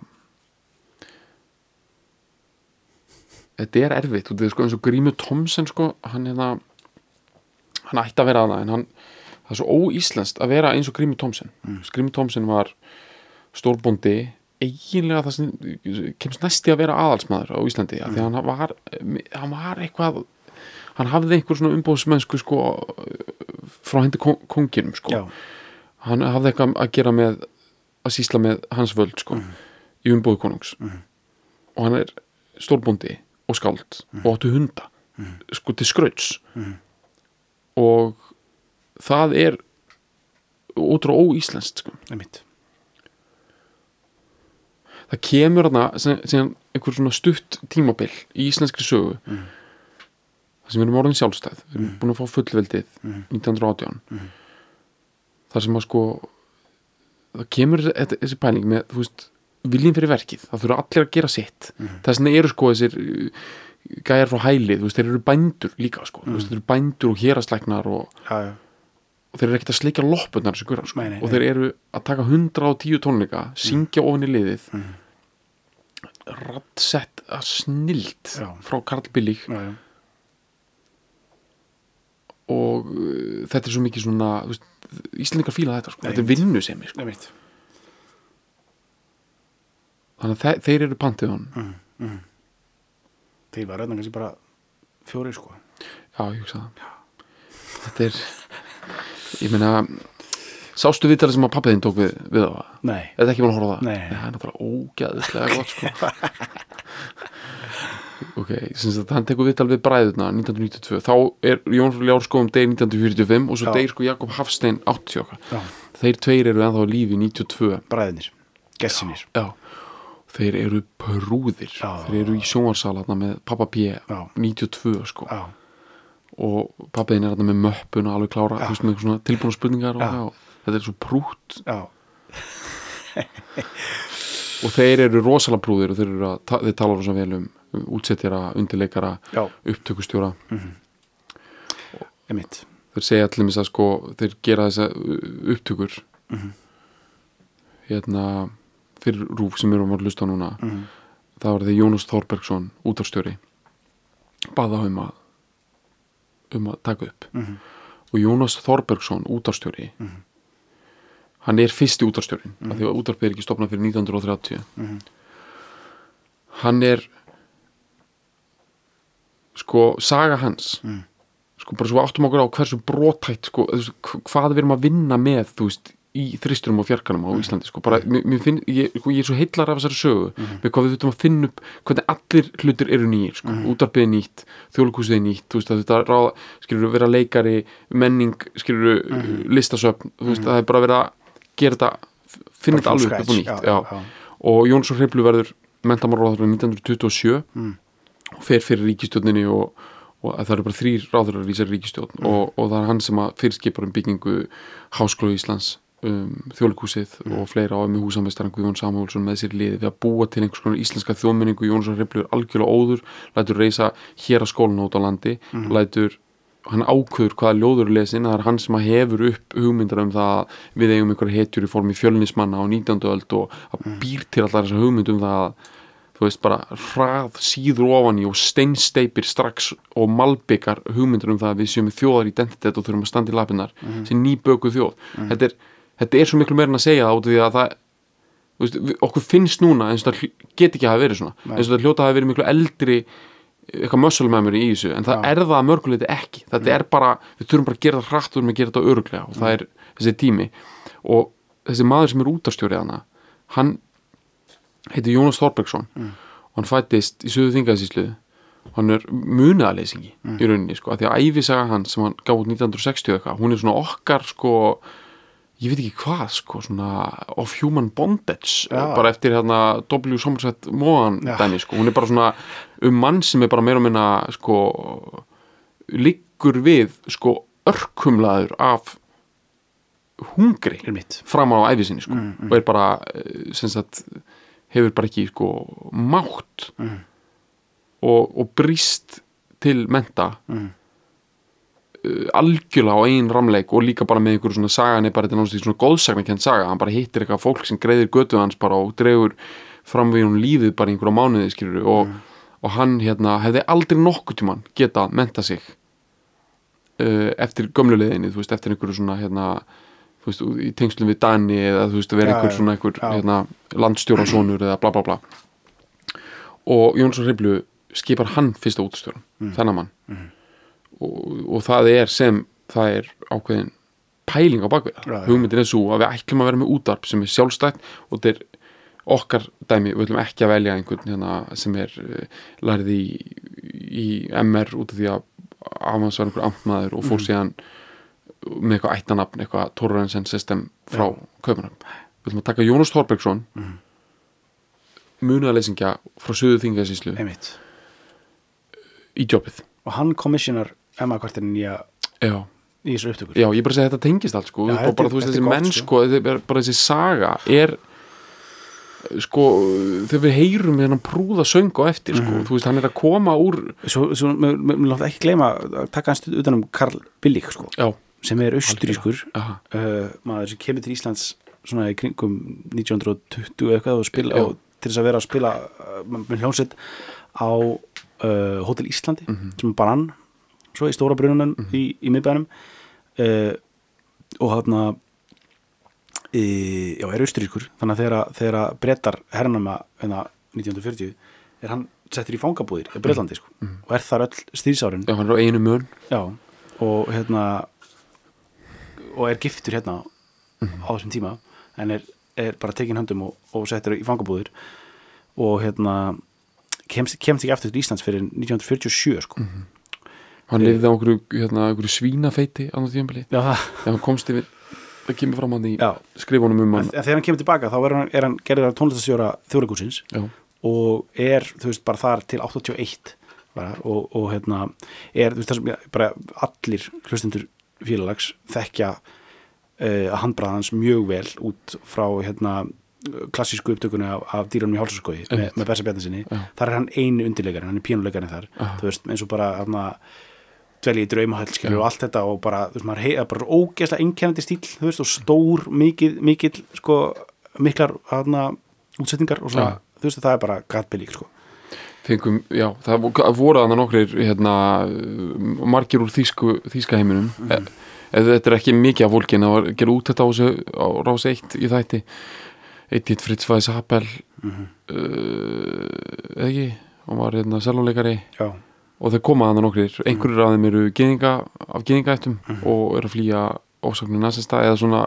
þetta er erfitt þetta er sko eins og Grímur Thomsen sko, hann er það hann ætti að vera að það en hann, það er svo óíslenskt að vera eins og Grímur Thomsen mm. Grímur Thomsen var stórbóndi eiginlega það sem kemst næsti að vera aðalsmaður á Íslandi mm. því hann var, hann var eitthvað hann hafði einhver svona umbóðsmennsku sko frá hendi konginum sko. Já, hann hafði eitthvað að gera með að sýsla með hans völd sko, í umbúðu konungs. Og hann er stórbóndi og skáld og áttu hunda sko til skrauts. Og það er ótrú óíslenskt sko. það er mitt það kemur þarna sem, einhver svona stutt tímabil í íslenskri sögu. Það sem við erum orðin sjálfstæð. Við erum búin að fá fullveldið 1918 þar sem að sko það kemur þessi pæling með þú veist, viljum fyrir verkið. Það þurfa allir að gera sitt. Þess vegna eru sko þessir gæjar frá hælið, þeir eru bændur líka sko, þeir eru bændur og hérastlæknar og, já, já, þeir eru ekkert að sleikja loppunar sko, og þeir eru að taka 110 tónleika, syngja ofan í liðið. Mm. rattsett að snild Já. frá Karl já. og uh, þetta er svo mikið svona veist, Íslendingar fíla þetta sko, þetta er vinnu sem sko. þannig að þe þeir eru pantiðan Mm. þeir var reyna kannski bara fjóri sko. Já, ég hugsa það. Þetta er ég meina sástu viðtalið sem að pappiðin tók við, við á? Það nei, er ekki búin að horfa á það? Nei. Það er náttúrulega ógæðislega gott sko. *laughs* Ok, sem sagt hann tekur viðtal við bræðuna 1992, þá er Jón Ljár sko um deg 1945 og svo Já. deyr sko Jakob Hafstein 80 okkar. Já, Þeir tveir eru ennþá á lífi 92 bræðinir gessinir, Já, þeir eru prúðir. Já. Þeir eru í sjónvarsalatna með pappa P Já. 92 sko. Já, og pappiðin er þarna með möppuna alveg klára, veist með svona tilbúna spurningar og, Já. já, þetta er svo prútt. Já, *laughs* og þeir eru rosalega prúðir og þeir, að, þeir tala rosa vel um, um útsettjara, undirleikara upptökustjóra. Emitt þeir segja allir mis að sko þeir gera þessa upptökur. Hérna fyrir rúf sem við erum að hlusta á núna. Mhm. það var þegar Jónas Þorbergsson útvarstjóri baða um að um að taka upp Mhm. og Jónas Þorbergsson útvarstjóri hann er fyrsti útvarstjórin mm. af því að útvarpið er ekki stopnað fyrir 1930 Mhm. hann er sko saga hans Mm. sko bara svo áttum okkur á hversu brotætt sko, hvað við erum að vinna með þú veist, í þristurum og fjarkanum á Íslandi sko, bara, mér, mér finn, ég, sko, ég er svo heillar af þessari sögu með hvað við þurfum að finna upp hvernig allir hlutir eru nýjir sko, mm. útarpið er nýtt, þjóðlíkusið er nýtt þú veist, að þetta ráða, skilur vera leikari menning, skilur listasöfn, þú veist, það er bara verið að gera þetta, finna þetta alveg upp og nýtt, já, já, já. og Jónsson Hreiflu verður mentamáráður 1927 og fer fyrir ríkistjórninni og, og það eru bara þrýr ráðurar í þessari ríkistjórn og, og það er hann sem að fyrirskipar um byggingu Háskóla Íslands um, þjóðleikúsið og fleira á með húsamestaren Guðjón Samúlsson með sér liði við að búa til einhvers konar íslenska þjóðmenningu. Jónsson Hreiflu er algjörlega óður lætur reysa hér að skólan út á landi lætur hann ákveður hvaða ljóður lesin, það er hann sem að hefur upp hugmyndar um það að við eigum einhverja hetjur í formi fjölnismanna á 19. öld og að býr til allar þessar hugmynd um það að þú veist bara hrað síður ofan í og steinsteipir strax og malbyggar hugmyndur um það að við séum þjóðar identitet og þurfum að standa í lapinar sem nýbökuð þjóð. Þetta, er, þetta er svo miklu meira en að segja það að það veist, okkur finnst núna eins og það get ekki að hafa verið svona. Nei. eins og það hljóta að hafa verið miklu eldri eitthvað muscle memory í þessu en það Já. er það að mörguleiti ekki. Þetta er bara, við þurfum bara að gera það hratt og við þurfum að gera þetta öruglega og það er þessi tími. Og þessi maður sem er útastjórið hana hann heitir Jónas Þorbergsson. Og hann fættist í söðu þingaðsíslu hann er munaðaleysingi í rauninni sko, að því að æfisaga hans sem hann gaf út 1960 eitthvað, hún er svona okkar sko, ég veit ekki hvað sko, svona of human bondage Já. bara eftir hérna W. Somerset Mohan dæmi sko, hún er bara svona um mann sem er bara meira og minna sko liggur við sko örkumlaður af hungri fram á æfi sinni sko, og er bara eh, sem sagt, hefur bara ekki sko mátt Mm. og, og brýst til menta Mm. Algjörlega á einn ramleik og líka bara með einhverju svona sagan er bara þetta náttúrulega svona góðsagnakent saga, hann bara hittir eitthvað fólk sem greiðir götu hans bara og dregur fram við hún lífið bara í einhverja mánuði skilur og, og hann hérna hefði aldrei nokkuð tímann geta menta sig uh, eftir gömluleginni, þú veist, eftir einhverju svona hérna þú veist, í tengslum við Dani eða þú veist, að vera Já, einhver svona einhver já. hérna, landstjórasonur eða bla bla bla. Og Jónsson Hriblu skipar hann fyrsta útstjóran, Mm. þennan mann og, og það er sem það er ákveðin pæling á bakvið já. hugmyndin er svo að við ætlum að vera með útarp sem er sjálfstætt og þetta er okkar dæmi, við ætlum ekki að velja einhvern hérna, sem er uh, lærið í, í MR út af því að afans var einhver amtmaður og fór Mhm. síðan með eitthvað ættanafn, eitthvað Torrensen system frá Kaupanöfn við ætlum að taka Jónas Þorbergsson mm. Munaðleysingja frá söðu þingasíslu í jobbið og hann kommissionar Emma kvartinn í, að- já, í þessu upptökur. Já, ég bara segi að þetta tengist allt sko, Já, og þetta bara þú veist þessi menn sko. sko, bara þessi saga er sko, þegar við heyrum þennan prúða söng á eftir sko, Mhm. þú veist, hann er að koma úr svo, svo mér látt ekki gleyma að taka hans utan um Karl Billig sko, já, sem er austrískur uh, maður sem kemur til Íslands svona í kringum 1920 eða eitthvað og spila og til þess að vera að spila uh, með hljónsett á uh, Hotel Íslandi Mhm. sem er bann svo í stóra brununum í, í miðbænum. Uh, og hann e, já, er austrískur. Þannig að þegar, brettar hernama hérna 1940 er hann settur í fangabúðir í Bretlandi sko, og er þar öll stýrsárin já, hann er á einu mun. Já, og hérna og er giftur hérna á þessum tíma en er, er bara tekinn höndum og, og settur í fangabúður og hérna kemst, kemst ekki aftur til Íslands fyrir 1947 sko. Hann lifði á einhverju, hérna, einhverju svínafeiti á því hann komst yfir það kemur fram hann í skrifunum um hann. en þegar hann kemur tilbaka þá er hann, er hann gerður að tónlistastjóra þjóðleikúsins og er, þú veist, bara þar til 81 bara, og, og hérna er, þú veist, það sem bara allir hlustendur félalags þekkja uh, að handbraða hans mjög vel út frá hérna klassísku upptökunni af, af dýranum í hálsaskoði með, með Bersa Bjarnasinni Já. þar er hann einu undirleikari, hann er pínuleikari þar Aha. þú veist, eins og bara hérna, dvelji í draumahöll skilur og allt þetta og bara, þú veist, maður hei, bara ógeðslega einkennandi stíl, þú veist, og stór mikið, mikið, sko miklar, hérna, útsetningar og svona, Já. þú veist, það er bara gatbelík, sko. Fengum, já, það vo- voru þannig nokkrir hérna, margir úr þýsku, þýska heiminum. Mm eða þetta er ekki mikið af fólkin það var að gera út þetta á, á rás 1 í þætti. Edith Fritz Weiss Happel Mhm. uh, eða ekki? Hann var hérna selvoleikari Já, og þeir koma þannig nokkrir, einhverjir af þeim eru geðinga, af geðingaættum Mhm. og eru að flýja ósaknu nasista eða svona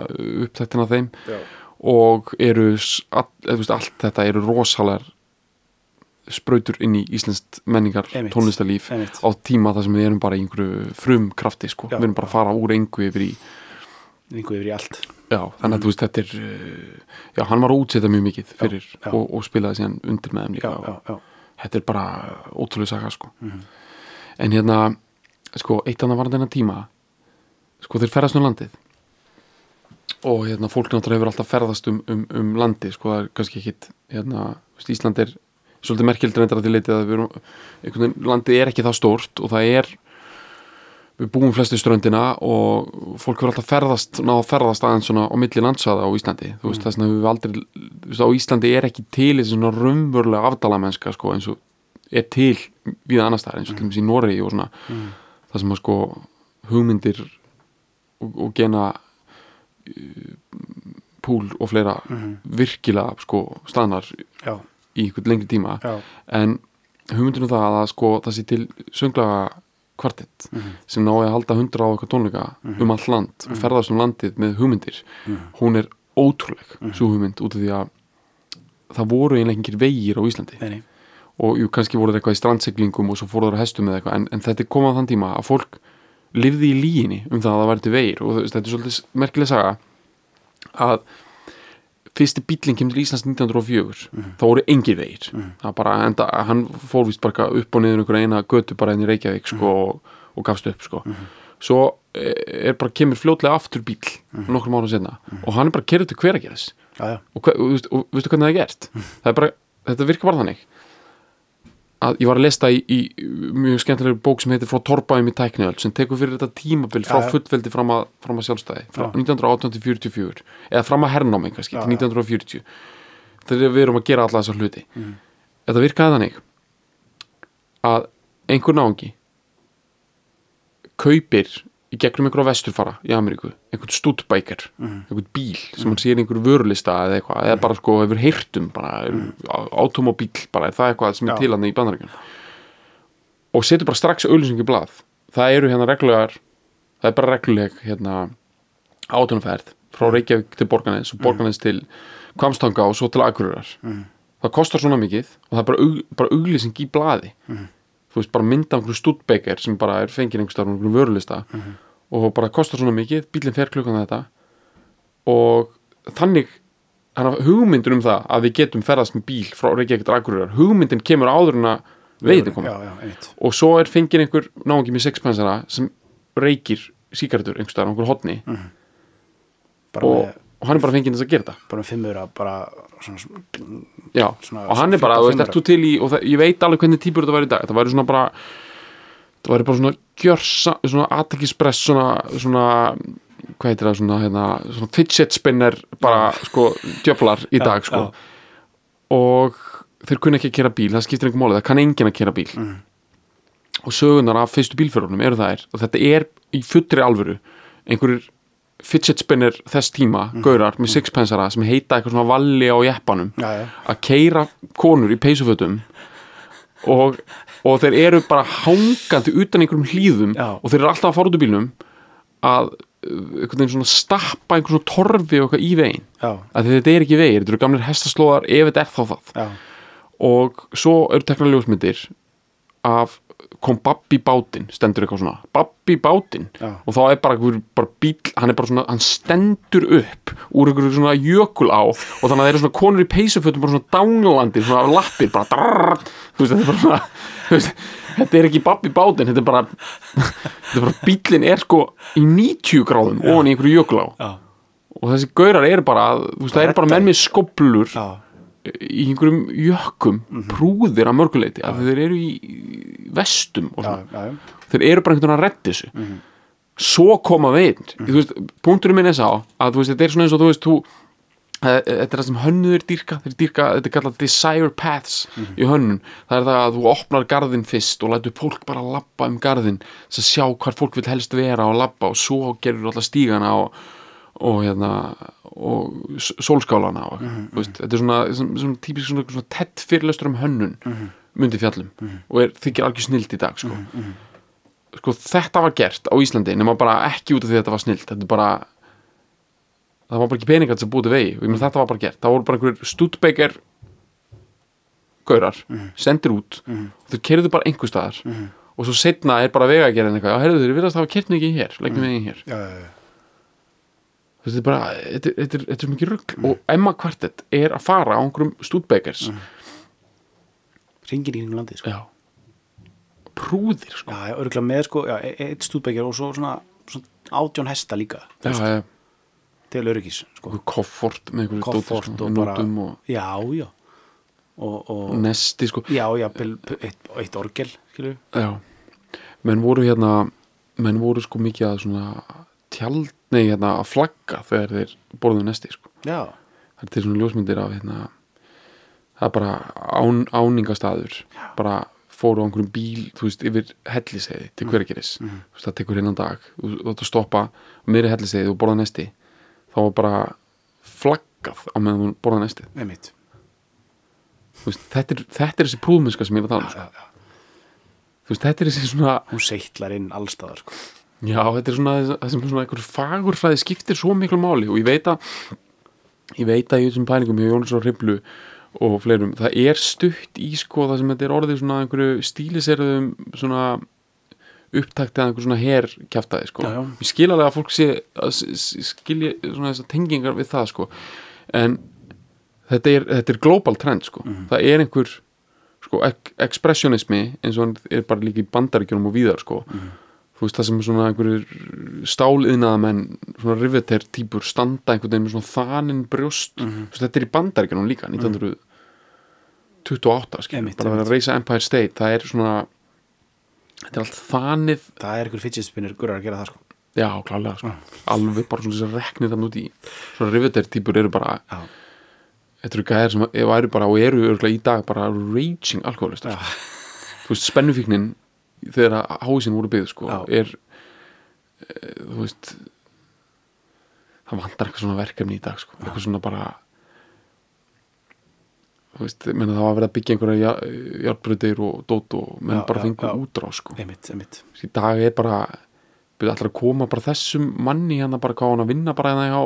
upptættin af þeim já, og eru all, veist, allt þetta eru rosalar sprautur inn í íslenskt menningar Einmitt. tónlistarlíf einmitt á tíma þar sem við erum bara í einhverju frum krafti sko, Já. við erum bara að fara úr engu yfir í, Ringu yfir í allt já, þannig að þú veist þetta er uh, já, hann var að útseta mjög mikið fyrir já. Og, og spilaði síðan undir með þeim líka Já, og já, já, þetta er bara ótrúlega saga sko Mhm. En hérna, sko, eitt annað var þennan tíma. Sko, þeir ferðast um landið. Og hérna, fólk náttúrulega hefur alltaf ferðast um, um, um landið, sko, það er kannski ekkit hérna, Ísland er svolítið merkild reyndar að því leitið að við erum veginn, landið er ekki það stórt og það er við búum flestu ströndina og fólk hefur alltaf ferðast, náða að ferðast aðeins svona á milli landsvæða á Íslandi. Þú veist, þess vegna hefur við aldrei þú veist, á Íslandi er ekki til þessi svona raunverulega afdalamennska, sko, eins og er til við annars staðar, eins og til dæmis í Noregi og svona, Mm. það sem að sko hugmyndir og, og gena uh, púl og fleira Mhm. virkilega sko staðnar já, í einhvern lengri tíma. Já, en hugmyndinu það að sko það sé til sönglaga kvartett Mhm. sem nái að halda hundra á eitthvað tónleika um all land og ferðast um landið með hugmyndir hún er ótrúleg svo hugmynd út af því að það voru einlega engir vegir á Íslandi. Nei og jú, kannski voru þeir eitthvað í strandsiglingum og svo fóru þeir á hestum eða eitthvað en, en þetta komað á þann tíma að fólk lifði í líginni um það að það væri til vegir og þetta er svolítið merkileg saga að fyrsti bílinn kemur til Íslands 1904 þá voru engir vegir það bara enda, hann fór vist bara upp og niður einhverja eina götu bara enn í Reykjavík sko, og, og gafst upp sko. svo eh, er bara kemur fljótlega aftur bíl nokkrum ára senna og hann er bara kerið til já, og, hva- og, og, og veistu hvernig það er gert? Það er bara, þetta virkar bara þannig að ég var að lesta í, í mjög skemmtilegur bók sem heitir frá Torbæum í tækniöld sem tekur fyrir þetta tímabil frá já. fullveldi fram að, fram að sjálfstæði frá Já. 1918-44 eða fram að hernámi kannski til já. 1940 þegar við erum að gera alla þessar hluti Mm. þetta virkaði þannig að einhver náungi kaupir í gegnum einhverja vesturfara í Ameríku einhvern stúdbæker, Mhm. einhvern bíl sem hann sér í einhverju vörulista eða eitthvað eða bara sko hefur heyrtum bara mm. automobíl, bara er það eitthvað sem er Já. til hann í bandaríkjum og setur bara strax auðlýsingi blað. Það eru hérna reglulegar það er bara regluleg hérna átunumferð frá Reykjavík til Borgarnes og Borgarnes til Kvamstanga og svo til Akureyrar. Það kostar svona mikið og það er bara, aug, bara auglýsing í blaði þú veist, bara mynda einhverju stúdbeker sem bara er fengið einhver starf einhverju vörulista og bara kostar svona mikið, bílinn fer klukkan þetta og þannig hana, hugmyndin um það að við getum ferðast með bíl frá Reykjavík til Akureyrar hugmyndin kemur áður en að veitin koma. Já, já, einmitt. Og svo er fengið einhver náungi með sixpensara sem reykir síkartur einhver staðar á einhver hotni bara, og, og hann er bara fengið þess að gera þetta. Bara með fimmur að bara svona, Já, Svona og hann er bara, þú veist, þú til í og það, ég veit alveg hvernig típur þetta væri í dag það væri svona bara það væri bara svona gjörsa, svona aðtekispress svona, svona hvað heitir það, svona, hérna, svona fidget spinner bara, sko, djöflar í dag, sko já. og þeir kunna ekki að kera bíl, það skiptir einhver máli það kann enginn að kera bíl Mm. og sögunar af fyrstu bílfjörunum eru það er og þetta er í fullri alvöru einhverjir fidget spinner þess tíma, Mm. gaurar með sixpensara sem heita eitthvað svona valli á jeppanum. Já, já, að keira konur í peysufötum og, og þeir eru bara hangandi utan einhverjum hlýðum Já. og þeir eru alltaf að fara út úr bílnum að einhvern veginn svona stappa einhvern svona torfi eitthvað í veginn. Að þetta er ekki vegir, þetta eru gamlir hestaslóðar ef þetta er þá það. Já, og svo eru teknar ljósmyndir af kom Babbi bátinn, stendur eitthvað svona. Babbi bátinn. Og þá er bara, einhver, bara bíl, hann bara svona hann stendur upp úr einhverju svona jökul á og þannig að það eru svona konur í peysufötum bara svona dánlandi, svona af lappir bara drrrr, þú veist, þetta er bara svona veist, þetta er ekki Babbi bátinn þetta er bara, þetta er bara bílinn er sko í 90 gráðum ofan í einhverju jökul á já, og þessi gaurar eru bara, veist, það eru bara menn með skoblur já, í einhverjum jökkum prúðir að mörguleiti að þeir eru í vestum og svona. Já, já. þeir eru bara einhvern veginn að redda þessu. Svo koma veginn þú veist, punkturinn minn er sá að veist, þetta er svona eins og þú veist, þú eh, þetta er það sem hönnuður dýrka dýrka, þetta er kallað desire paths í hönnun, það er það að þú opnar garðin fyrst og lætur fólk bara labba um garðin þess að sjá hvar fólk vil helst vera og labba og svo gerur alltaf stígana og, og hérna og sólskálana og, þú veist, þetta er svona, svona, svona típisk svona, svona tett fyrirlestur um hönnun myndi fjallum og er, þykir algjör snild í dag sko. sko þetta var gert á Íslandi nema bara ekki út af því að þetta var snild þetta er bara það var bara ekki peningar sem búið til vegi og ég menn þetta var bara gert. Það voru bara einhverjur stúdbeikar gaurar, sendir út og þau kerðu bara einhver staðar og svo setna er bara vega að gera eitthvað já, herðu þeir virðast að hafa kert mikið hér, leggjum við hér. Já, já, já. Þetta er bara, þetta, er- þetta, er- þetta er mikið rugg og Emma Quartet er að fara á einhverjum stúdbeikars ringir í hringum landið sko. já. Prúðir sko. Já, örgulega með sko, já, e- eitt stúdbeikir og svo svona, svona átjón hesta líka já, já, til öryggis sko. koffort með einhverju dóti, koffort sko, og bara og já, já. Og, og nesti sko. Já, já, eitt, eitt orgel skilur já, menn voru hérna menn voru sko mikið að svona tjald, nei hérna að flagga þegar þeir borðuðu nesti sko. Já, það er til svona ljósmyndir af hérna það er bara án, áningastaður bara fóru á einhverjum bíl þú veist, yfir helliseiði til hvergeris mm. veist, það tekur hinnan dag. Þú átt að stoppa meiri helliseiði og borða nesti. Þá var bara flaggað á meðan þú borða nesti veist, þetta, er, þetta er þessi prúðmennska sem ég er að tala um sko. já, já. þetta er þessi svona hún seittlar inn allstaðar sko. Já, þetta er svona það sem svona einhver fagurfræði skiptir svo miklu máli og ég veit að ég veit að í þessum pælingum hjá Jóns og Hriblu og fleirum, það er stutt í sko það sem þetta er orðið svona einhverju stíliserðum svona upptakt eða einhver svona herkjaftaði sko. Ég skil alveg að fólk sé að s- s- skilji svona þessar tengingar við það sko. En þetta er, þetta er global trend sko. Það er einhver sko, ek expressionismi eins og hann er bara líka í bandaríkjunum og víðar sko þú veist það sem er svona einhverjur stáliðnaðamenn svona riveter típur standa einhvern veginn með svona þaninn brjóst. Þú veist þetta er í bandaríkjunum líka 1928 skilur, Einmitt, bara að vera að reysa Empire State það er svona þetta er allt þanið. Það er ykkur fidgetspinnir gurrar að gera það sko. já klálega sko. alveg bara svona þess að reknir þann út í. Svona riveter típur eru bara já, þetta eru gæðir sem eru bara og eru í dag bara raging alkoholistar já, þú veist, spennufíknin þegar hásin voru byggð sko, er e, þú veist það vantar eitthvað svona verkefni í dag sko, eitthvað svona bara þú veist, menna það var að vera að byggja einhverja hjálpbröðir og dót og menn Já, bara já, fengu já. útrá sko. einmitt, einmitt í dag er bara byrja allir að koma bara þessum manni hérna bara hvað hann að vinna bara hérna hjá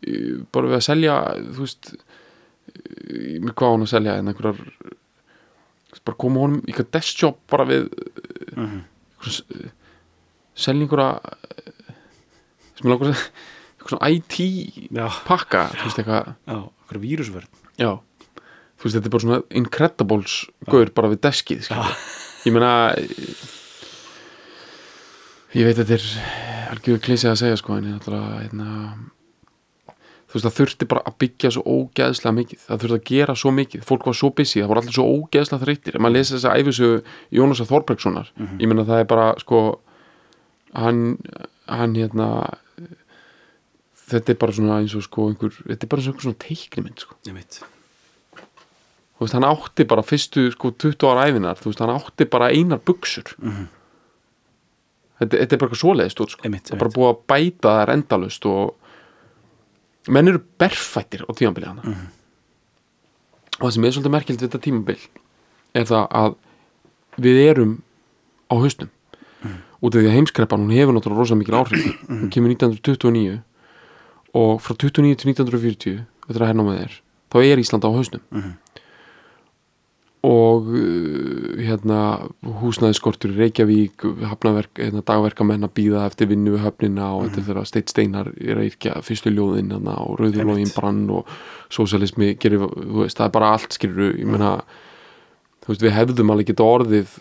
e, bara við að selja þú veist e, með hvað hann að selja en einhverjar bara koma honum í eitthvað deskjob bara við mm -hmm. einhverja selja einhverja sem er langar að eitthvað svona IT já, pakka þú veist eitthvað. Já, ykkur vírusvörn. Já. Þú veist þetta er bara svona incredibles gaur bara við deskið ég meina ég veit að þetta er algjör klísið að segja sko en ég náttúrulega hérna, þú veist það þurfti bara að byggja svo ógeðslega mikið. Það þurfti að gera svo mikið, fólk var svo busy það voru allir svo ógeðslega þreyttir. Ef maður lesa þessa æfisögu Jónasa Þorbergssonar ég meina það er bara sko hann, hann hérna þetta er bara svona eins og sko einhver, þetta er bara eins og einhver svona teiknimynd sko. Þú veist, hann átti bara fyrstu sko 20 ára æfinar, þú veist, hann átti bara einar buksur Mhm. þetta, þetta er bara eitthvað svoleiðist sko. Það er bara búið að bæta þær endalust og menn eru berfættir á tímabili hana Mhm. og það sem er svolítið merkild við þetta tímabil er það að við erum á hausnum Mhm. út af því að heimskreppan hún hefur náttúrulega rosa mikil áhrif hún kemur 1929 og frá 29 til 1940 þetta er að herna með þér þá er Ísland á hausnum Mhm. Og uh, hérna húsnæðiskortur í Reykjavík hafnaverk, hérna, dagverkamenn að býða eftir vinnu við höfnina og þetta er þegar Steit Steinar er að yrkja fyrstu ljóðin hérna, og rauðurlógin brann og sósialismi gerir, þú veist, það er bara allt skilur ég meina þú veist, við hefðum alveg geta orðið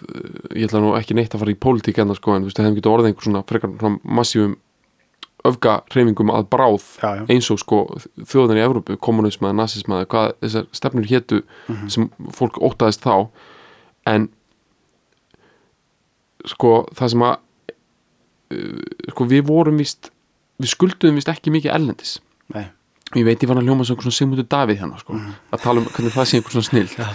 ég ætla nú ekki neitt að fara í pólitík enna sko, en þú veist, við hefðum geta orðið einhver svona frekar svona massífum öfgareyfingum að bráð Já, já. eins og sko þjóðan í Evrópu, kommunisma, nazisma eða hvað þessar stefnur hétu Mhm. sem fólk óttaðist þá. En sko það sem að uh, sko við vorum vist við skulduðum vist ekki mikið ellendis Nei, ég veit ég var að hljóma sem einhver svona Sigmundur Davíð hérna sko, að tala um hvernig það sé einhver svona snill.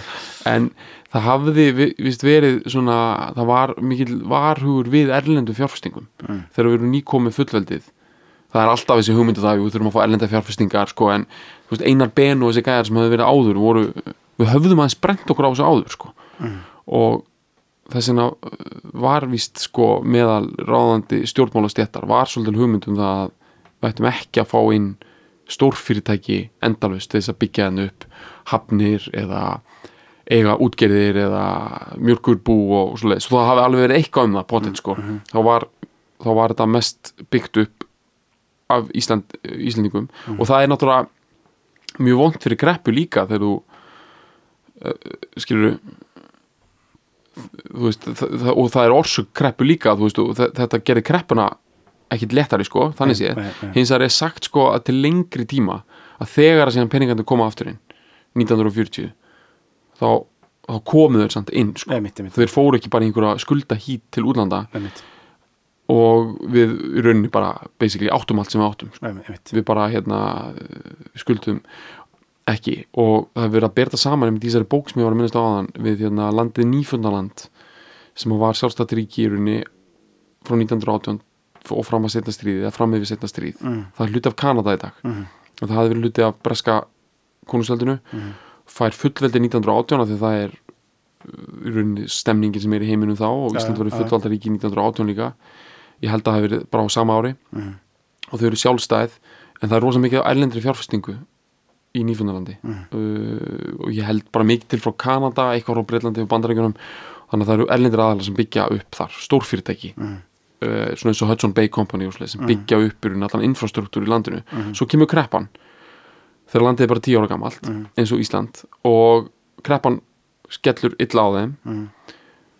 En það hafði vi- vist verið svona, það var mikil varhugur við erlendu fjárfestingum. Mm. þegar við erum nýkomið fullveldið það er alltaf þessi hugmyndu það við þurfum að fá erlenda fjárfestingar sko, en veist, Einar Ben og þessi gæðar sem hefði verið áður voru, við höfðum aðeins brent okkur á þessu áður sko. og þess vegna uh, var víst sko meðal ráðandi stjórnmálastjættar var svolítið hugmyndum það að við ættum ekki að fá inn stórfyrirtæki endalust til þess að byggja henni upp hafnir eða eiga útgerðir eða mjölkurbú og svoleiðis, svo það hafi alveg verið eitthvað um það potið sko, þá var þá var þetta mest byggt upp af Ísland, Íslandingum og það er náttúrulega mjög vont fyrir greppu líka þegar þú uh, skilur þú veist, það, það, og það er orsök kreppu líka, veist, þetta gerir kreppuna ekkit léttari, sko, þannig sé hins vegar er sagt, sko, að til lengri tíma að þegar að síðan peningandi koma aftur inn 1940 þá, þá komu þau samt inn, sko. Einmitt, þeir fóru ekki bara einhverja skulda hít til útlanda. Einmitt, og við í rauninni bara basically áttum allt sem við áttum sko. einmitt. við bara hérna skuldum ekki og það hefur verið að berða saman með þessari bók sem ég var að minnast á aðan við hérna landið Nýfundaland sem var sjálfstætt ríki í rauninni frá 1918 og fram að setna stríði eða fram yfir setna stríð Mm. það er hluti af Kanada í dag Mhm. og það hefði verið hluti af breska konungsveldinu fær fullveldi 1918 af því það er uh, í rauninni stemningin sem er í heiminum þá og Ísland var í já. fullvalda ríki 1918 líka ég held að það hefði verið bara á sama ári. Mhm. og þau eru sjálfstæð en það er rosa mikið af ælendri fjárfestingu í Nýfundalandi. Mhm. uh, og ég held bara mikið til frá Kanada eitthvað frá Breitlandi og Bandaríkjunum. Þannig að það eru ælendri aðalega sem byggja upp þar stórfyrirtæki. Mhm. uh, svona eins og Hudson Bay Company og svoleiðis, sem byggja upp í allan infrastruktúr í landinu. Svo kemur kreppan. Þegar landið er bara tíu ára gamalt eins og Ísland og kreppan skellur illa á þeim. Mhm.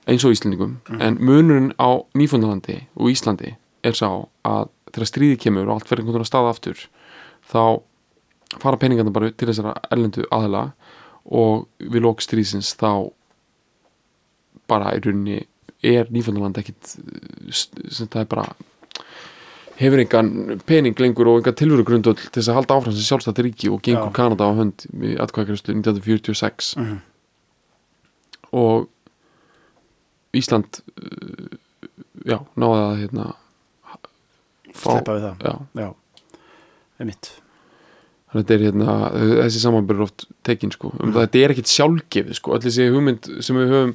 Eins og Íslandingum en munurinn á Nýfundalandi og Íslandi er sá að þegar stríði kemur og allt verður einhvern veginn að staða aftur þá fara peningarnir bara til þessara erlendu aðila og við lók stríðsins þá bara í rauninni er Nýfundaland ekkit uh, sem það er bara hefur engan pening lengur og engan tilveru grundöld til þess að halda áfram sem sjálfstætt ríki og gengur Já. Kanada á hönd í atkvæðakræstu 1946 Mhm. og Ísland uh, já, náði að hérna Sleppa við það. já, Já, einmitt. Þannig að þetta er hérna þessi samanbyrður oft tekin sko. Um þetta er ekkit sjálfgefið sko. Allir þessi hugmynd sem við höfum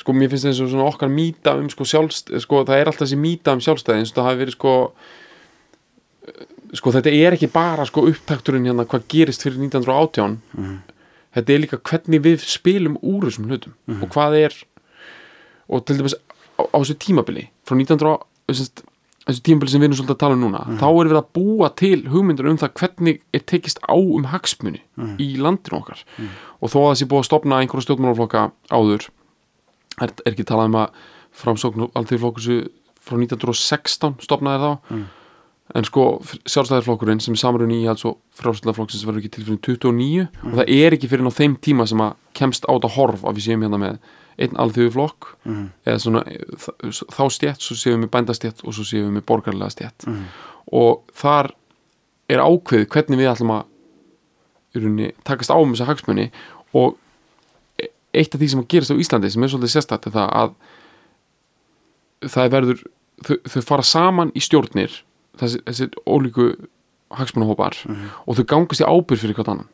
sko mér finnst eins og svona okkar mýta um sko sjálfst sko það er alltaf þessi mýta um sjálfstæði eins og það hafi verið sko eh, sko þetta er ekki bara sko upptakturinn hérna hvað gerist fyrir 1918 þetta er líka hvernig við spilum úr þessum hlutum og hvað er og til dæmis á, á þessu tímabili frá 1900 þessi, þessu tímabili sem við erum svolítið að tala um núna þá er við að búa til hugmyndur um það hvernig er tekist á um hagsmuni í landinu okkar. Og þó að þessi búið að stopna einhverja stjórnmálaflokka áður er, er ekki talað um að framsókn alltíðflokkursu frá 1916 stopnaði þá? En sko sjálfstæðarflokkurinn sem er samrunni í alls og frjálslega verður ekki til fyrir 29 og það er ekki fyrir á þeim tíma sem að kemst á þetta horf að við séum hérna með einn alþjóðu flokk Mhm. eða svona þá stjætt, svo séum við bændastjætt og svo séum við borgarlega stjætt Mhm. og þar er ákveðið hvernig við ætlum að rauninni, takast á um þessa hagsmunni og eitt af því sem gerist á Íslandi sem er svolítið sérstætt er það að það er verður þau, þau fara saman í stjórnir þessi, þessi ólíku hagsmunahópar og þau gangast í ábyrð fyrir hvort annan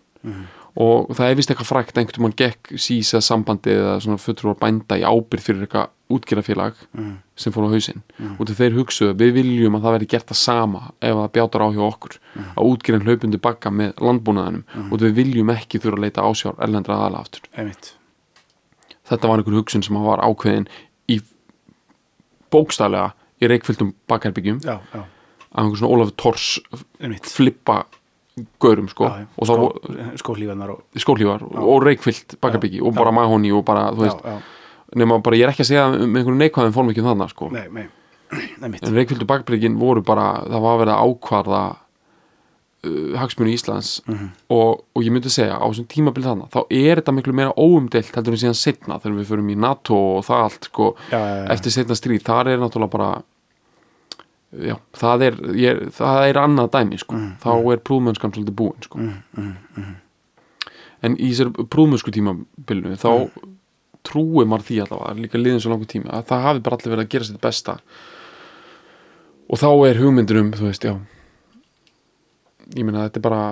og það er vist eitthvað frækt einhvern mann gekk sísa sambandi eða svona fulltrúar bænda í ábyrð fyrir eitthvað útgerðafélag sem fór á hausinn. Og til þeir hugsuðu við viljum að það verði gert það sama ef það bjátar á hjá okkur að útgerðin hlaupundi bakka með landbúnaðanum og við viljum ekki þurfa að leita ásjár erlendra aðala aftur. Einmitt. Þetta var einhver hugsun sem var ákveðin í bókstælega í reikfylltum bakherbyggjum já, já, að einhver svona Ólafur Tors einmitt. flippa gaurum sko. Já, og Skó, skólífanar og skólífar og reikfyllt bakherbyggi og bara mahóni og bara þú veist já, já, nema bara ég er ekki að segja með einhverju neikvæðum formvíkjum þannig sko. Nei, nei, *clears throat* einmitt. En reikfylltu bakherbyggjin voru bara það var að ákvarða uh, hagsmunni Íslands Mhm. og, og ég myndi segja á þessum tímabil þannig þá er þetta miklu meira óumdelt heldur en síðan setna þegar við förum í NATO og það allt sko já, já, já. eftir setna stríð, þar er náttúrulega bara já, það er ég, það er annað dæmi sko. Mm, þá er prúðmennskan svolítið búin sko. En í þessar prúðmennsku tímabilinu þá Mm. trúi maður því allavega líka liðin svo langur tíma að það hafi bara allir verið að gera sitt besta. Og þá er hugmyndur um þú veist, já ég meina þetta er bara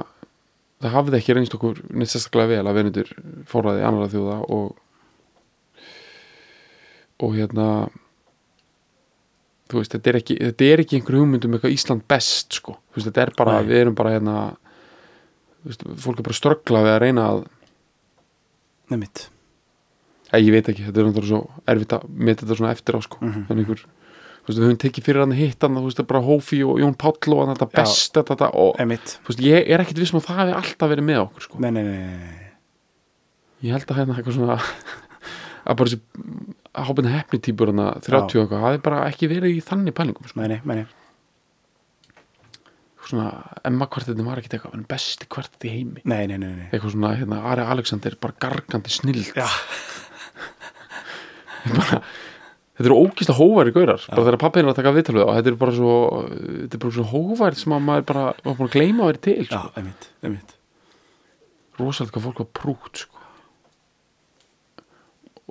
það hafði ekki reynst okkur neitt sérstaklega vel að verðindur fóraði annara þjóða og og hérna þú veist, þetta er ekki, þetta er ekki einhver hugmynd um eitthvað Ísland best sko, þú veist, þetta er bara, Nei. við erum bara hérna þú veist, fólk er bara ströggla við að reyna að, einmitt eða ég veit ekki, þetta er náttúrulega svo erfitt að meta þetta svona eftir á sko Mhm. en einhver, þú veist, við höfum tekið fyrir hann hitt hann, þú veist, bara Hófi og Jón Páll og hann þetta best, þetta, þetta og þú veist, ég er ekkit vissum að það hefði alltaf verið með okkur sko, nei, nei, nei, nei. ég held að hérna eitthvað svona *laughs* að bara þessi hábæna hefni típur hann 30 og eitthvað, það hefði bara ekki verið í þannig pælingum sko. nei, nei. svona, Emma kvartettin var ekkit eitthvað en besti kvartett í heimi Nei, nei, nei, nei. eitthvað svona, hérna, Ari Alexander bara gargandi snild Já, *laughs* bara, þetta eru ógísla hóværi gaurar bara þegar pappin er að taka viðtalið og þetta er bara svo þetta er bara svo hóværi sem að maður bara var búin að gleyma að vera til já, sko. einmitt, einmitt rosalega hvað fólk var prútt sko.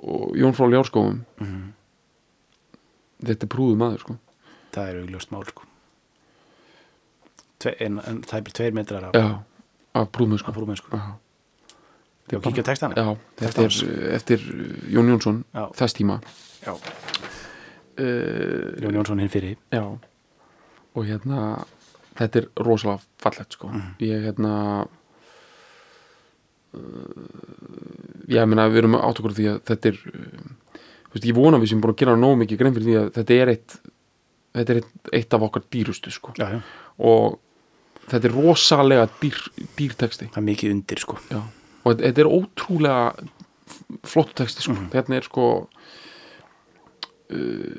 Og Jón frá Ljárskóum Mhm. þetta er prúðu maður sko. Það er augljóst mál, sko Tve, en, en það er tveir metrar af, já, af prúðmenn sko. af brúmenn, sko Já. Já, er eftir Jón Jónsson Já. þess tíma Já. uh, Jón Jónsson hinn fyrir Já og hérna þetta er rosalega fallegt sko Mhm. ég hérna uh, ég meina við erum átt okkur því að þetta er uh, þú veist, ég vona við sem búin að gera nóg mikið grein fyrir því að þetta er eitt þetta er eitt, eitt af okkar dýrustu sko Já, já, og þetta er rosalega dýr, dýrteksti það er mikið undir, sko Já. og þetta, þetta er ótrúlega flott texti sko. Mhm. hérna er sko uh,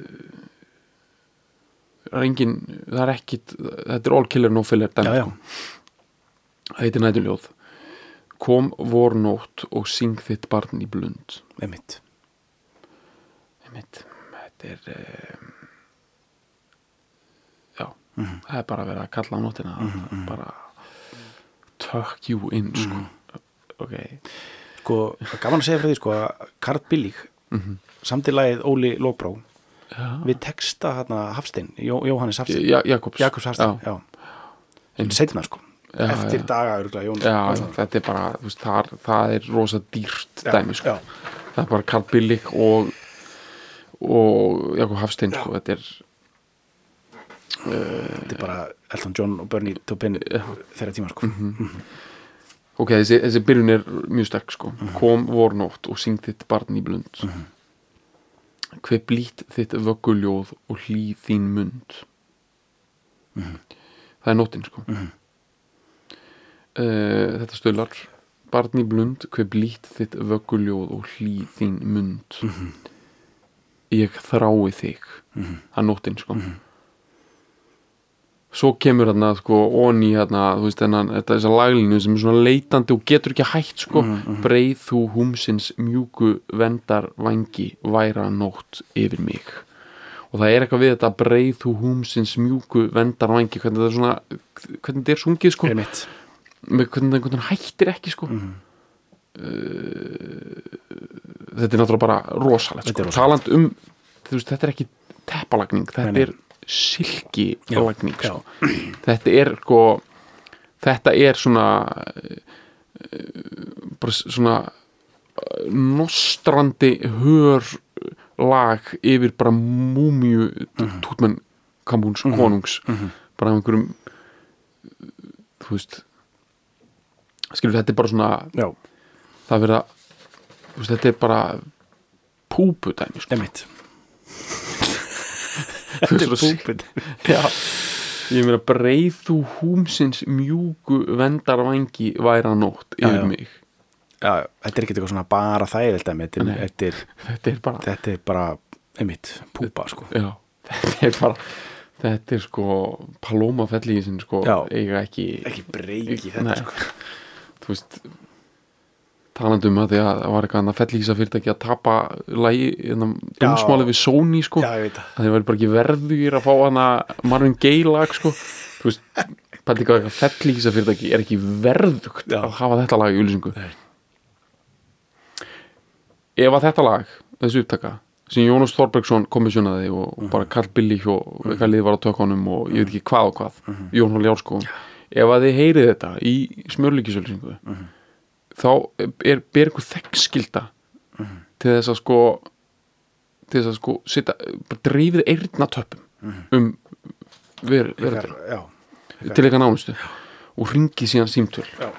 það er engin það er ekkit, þetta er all killer no filler dæmi, sko. það heitir nætuljóð kom vornótt og syng þitt barn í blund. Einmitt. Einmitt, þetta er um, já Mhm. það er bara að vera að kalla á nóttina. Bara tuck you in sko. Mhm. ok. Sko, gaman að segja frá því, sko að Karl Billig, mm samtilagið Óli Lóbró já. við texta hérna Hafstein, Jó, Jóhannes Hafstein. Ja, Jakobs. Jakobs Hafstein, já, já, Einmitt. setna, sko Já, eftir já. daga, örgulega, Jón Já, þetta er bara, veist, það, það er rosa dýrt dæmi, sko. Það er bara Karl Billig og og Jakob Hafstein, sko, þetta er þetta er bara Elton John og Bernie Taupin þeirra tíma, sko. Ok, þessi, þessi byrjun er mjög sterk, sko. Kom vornótt og syng þitt barn í blund. Hver blít þitt vögguljóð og hlýð þín mund. Það er nóttin, sko. Mhm. Uh, þetta stölar barn í blund, hver blít þitt vögguljóð og hlýð þín mund. Ég þrái þig það er nóttin sko. Svo kemur hérna sko onni hérna, þú veist þennan þetta þessar laglinu sem er svona leitandi og getur ekki hægt sko, breið þú húmsins mjúku vendar vangi væra nótt yfir mig. Og það er eitthvað við þetta breið þú húmsins mjúku vendar vangi hvernig þetta er svona, hvernig þetta er sungið sko. Einmitt, með hvernig veginn hættir ekki sko Mhm. uh, þetta er náttúrulega bara rosalegt sko. taland um, veist, þetta er ekki teppalagning, þetta nei. er silkilagning sko. *clears throat* þetta er sko þetta er svona bara svona eh, nostrandi hör lag yfir bara múmíu tútmenn kamúns konungs bara af einhverjum þú veist skilur þetta er bara svona já, það er veist, þetta er bara púpudæmi sko. svo- *laughs* púpin Já, ég meina breið þú húmsins mjúku vendarvangi væra nótt yfir já. mig? Já, þetta er ekki eitthvað svona bara þægilegt dæmi, þetta, er- þetta, er, *laughs* þetta er bara þetta er bara emitt, púpa sko. *laughs* þetta er bara þetta er sko Paloma fellísin sko ekki ekki breyki þetta sko þú veist talandi um að því að það var eitthvað annað fellísa fyrirtæki að tapa lagi dómsmáli við Sony sko já, það væri bara ekki verður að fá hana Marvin Gaye lag sko þú veist, pæti ekki að fellísa fyrirtæki er ekki verðugt Já. að hafa þetta lag í auðlýsingu Nei. ef að þetta lag, þessi upptaka sem Jónas Þorbergsson komissjónaði og, Mhm. og bara Karl Billich og eitthvað lið var á tökunum og ég veit ekki hvað og hvað Mhm. Jón Hól Járskó ef að þið heyrið þetta í smjörlíkisauðlýsingu Mhm. þá er ykkur þekkskilda Mhm. til þess að sko til þess að sko sita, dreifið eyrnatöppum um ver, verður já, til eitthvað nánustu. Og ringið síðan símtöl. Já,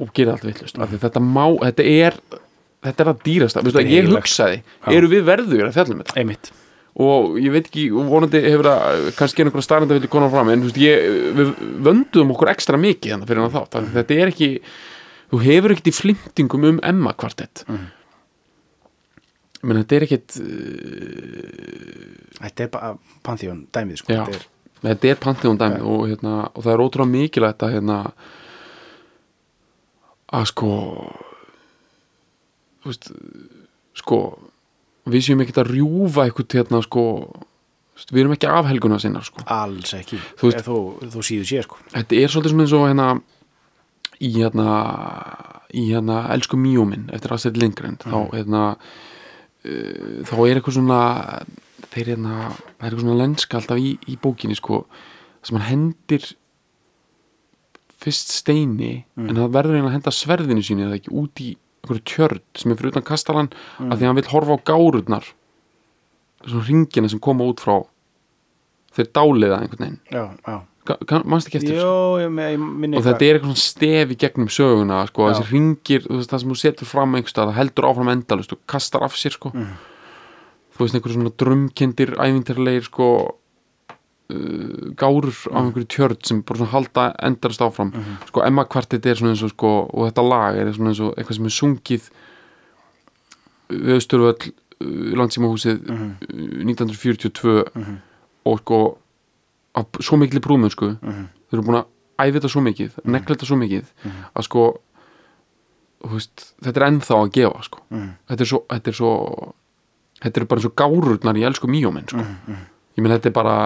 og gera allt vittlust þetta þetta er þetta er að er ég hugsaði Já. eru við verður að fjallum þetta? Emitt og ég veit ekki, vonandi hefur það kannski einhverja starrenda vilja konar fram en veist, ég, við vönduðum okkur ekstra mikið þannig fyrir hann þátt, mm. þetta er ekki þú hefur ekkert í flimtingum um Emma kvartett Mhm. menn þetta er ekkert uh, þetta er bara Pantheon dæmið sko Já. þetta er, þetta er Pantheon dæmi og, hérna, og það er ótrúlega mikilvægt að hérna að sko þú veist sko við séum ekkert að rjúfa eitthvað hérna sko þú við erum ekki afhelguna sinnar sko. Alls ekki. Þú veist- þó, þó síðu sé sko. Þetta er svolítið svona eins og hérna í hérna í hérna elsku mjóminn eftir Astrid Lindgren þá hérna uh, þá er eitthvað svona þeir hérna, það er eitthvað svona lenska alltaf í, í bókinni sko sem hann hendir fyrst steini en það verður eiginlega að henda sverðinu sínu eða ekki út í einhverju tjörn sem er fyrir utan kastalan mm. að því að hann vil horfa á gárurnar svona ringina sem koma út frá þeir dáliða einhvern veginn manstu ekki eftir? Jó, minni og þetta er eitthvað svona stef í gegnum söguna sko, þessi ringir, veist, það sem þú setur fram einhverstað, það heldur áfram endalust og kastar af sér sko. Mhm. þú veist, einhverju svona drömkindir æfintirlegir sko uh, gárur Mhm. á einhverju tjörn sem bara svona halda endalust áfram sko, Emma kvartet er svona eins og sko, og þetta lag er svona eins og eitthvað sem er sungið við Östurvöll landsímahúsið Mhm. uh, 1942 og sko af svo mikil brúðmennsku Mhm. þau eru búin að æfi þetta svo mikið negla þetta svo mikið að sko veist, þetta er ennþá að gefa sko. Mhm. þetta er svo þetta er svo þetta er bara eins og gárurnar í elsku mýjóminn sko. Ég menn þetta er bara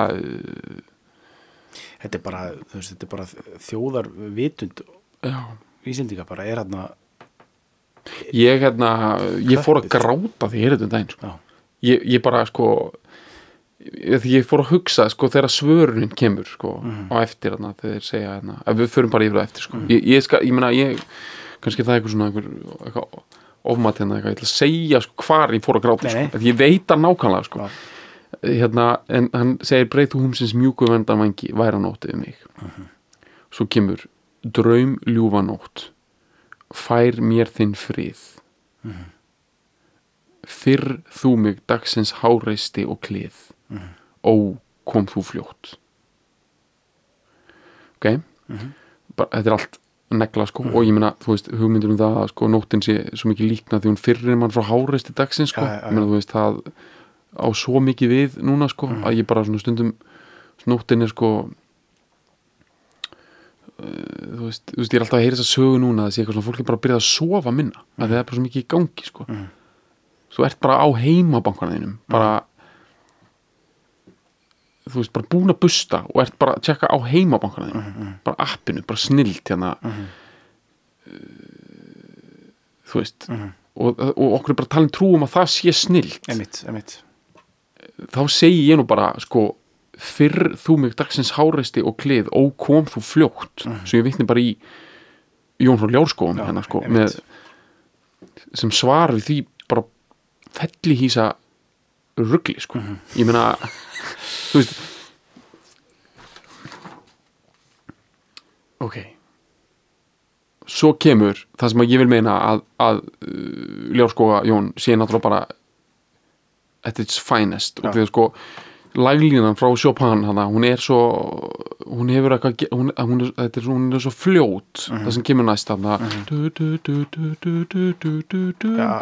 þetta er bara, veist, þetta er bara þjóðar vitund já, vísindika bara er hérna ég hérna ég fór að gráta því ég er þetta um daginn sko. ég, ég bara sko ég, ég fór að hugsa sko þegar svörunin kemur sko á eftir þarna þegar þeir segja hérna að við förum bara yfir á eftir sko. Ég, ég, skal, ég meina ég kannski það er eitthvað svona einhver, eitthvað ofmat hérna eitthvað, ég ætla að segja sko hvar ég fór að gráta Nei, sko, ég veit það nákvæmlega sko. Já. Hérna, en hann segir breytu húmsins mjúku vendan vangi væra nótt yfir mig. Svo kemur draum ljúfa nótt fær mér þinn frið. Fyrr þú mig dagsins háreisti og klið ó kom þú fljótt. Ok? Bara, þetta er allt negla sko og ég meina þú veist hugmyndur um það að sko nóttin sé svo mikið líkna því hún fyrr er mann frá háreisti dagsins sko. Já, já, já. ég meina þú veist það á svo mikið við núna sko að ég bara svona stundum nóttin er sko uh, þú veist, þú veist ég er alltaf að heyra þess að sögu núna að sé eitthvað svona fólk er bara að byrja að sofa minna að það er bara svo mikið í gangi sko. Þú ert bara á heimabankanðinum bara þú veist, bara búin að busta og ert bara að tjekka á heimabankanðinum bara appinu, bara snilt hérna. Uh, þú veist og, og okkur er bara talin trú um að það sé snilt. Emitt, emitt þá segi ég nú bara sko fyrr þú mig dagsins háreisti og klið ó kom þú fljótt svo ég vitni bara í Jón frá Ljárskóum Já, hérna, sko, með, sem svar við því bara felli hýsa ruggli sko. Mhm. ég meina þú veist ok, svo kemur það sem ég vil meina að, að uh, Ljárskóga Jón sé náttúrulega bara at its finest. Og því að sko laglínan frá Chopin hana, hún er svo hún hefur eitthvað hún, hún, er, hún er svo fljót uh -huh. það mhm. sem kemur næst af mhm. það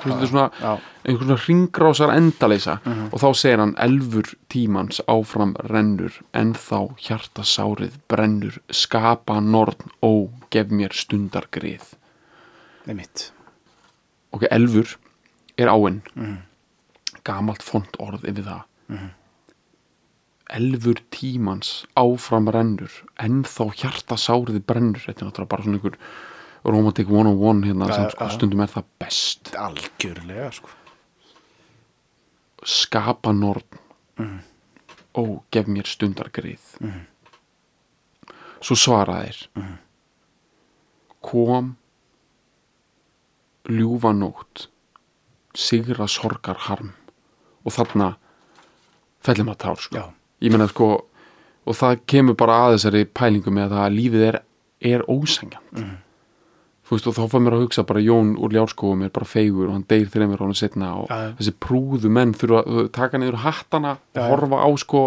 þetta er svona já. einhvern svona ringgrásar endaleysa. Uh -huh. og þá segir hann elfur tímans áfram rennur en þá hjartasárið brennur skapa nortn og gef mér stundargrið. Það er mitt ok, elfur er áinn uh -huh gamalt font orð yfir það. Mm -hmm. elfur tímans áfram rennur ennþá hjartasáriði brennur. Þetta er náttúrulega bara svona einhver romantic 101 hérna Þa, sem sko, stundum er það best. Algjörlega sko. Skapa norð mm -hmm. og gef mér stundargrið. Mm -hmm. svo svaraðir kom ljúfanótt sigra sorgarharm og þarna fellum að tár sko. Ég meina sko og það kemur bara að þessari pælingu með að lífið er, er ósengjant mm. veist, og þá fær mér að hugsa bara Jón úr ljárskóum er bara feigur og hann deyr þreymir honum setna og já. þessi prúðu menn þurfa að taka niður hattana og horfa á sko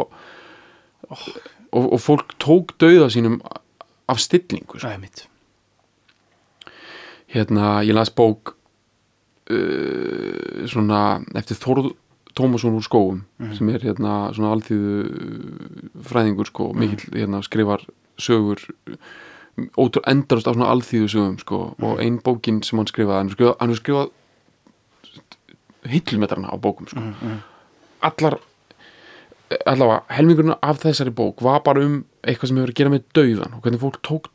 og, og fólk tók dauða sínum af stillingu sko. einmitt hérna, ég las bók uh, svona eftir Þórð Tómasson úr skóum sem er hérna svona alþýðu fræðingur sko, mikill hérna skrifar sögur ótrú endarast á svona alþýðu sögum sko, og ein bókin sem hann skrifaði hann hefur skrifað, hann hefur skrifað hillumetrana á bókum sko. allar allavega, helmingurinn af þessari bók var bara um eitthvað sem hefur að gera með dauðan og hvernig fólk tók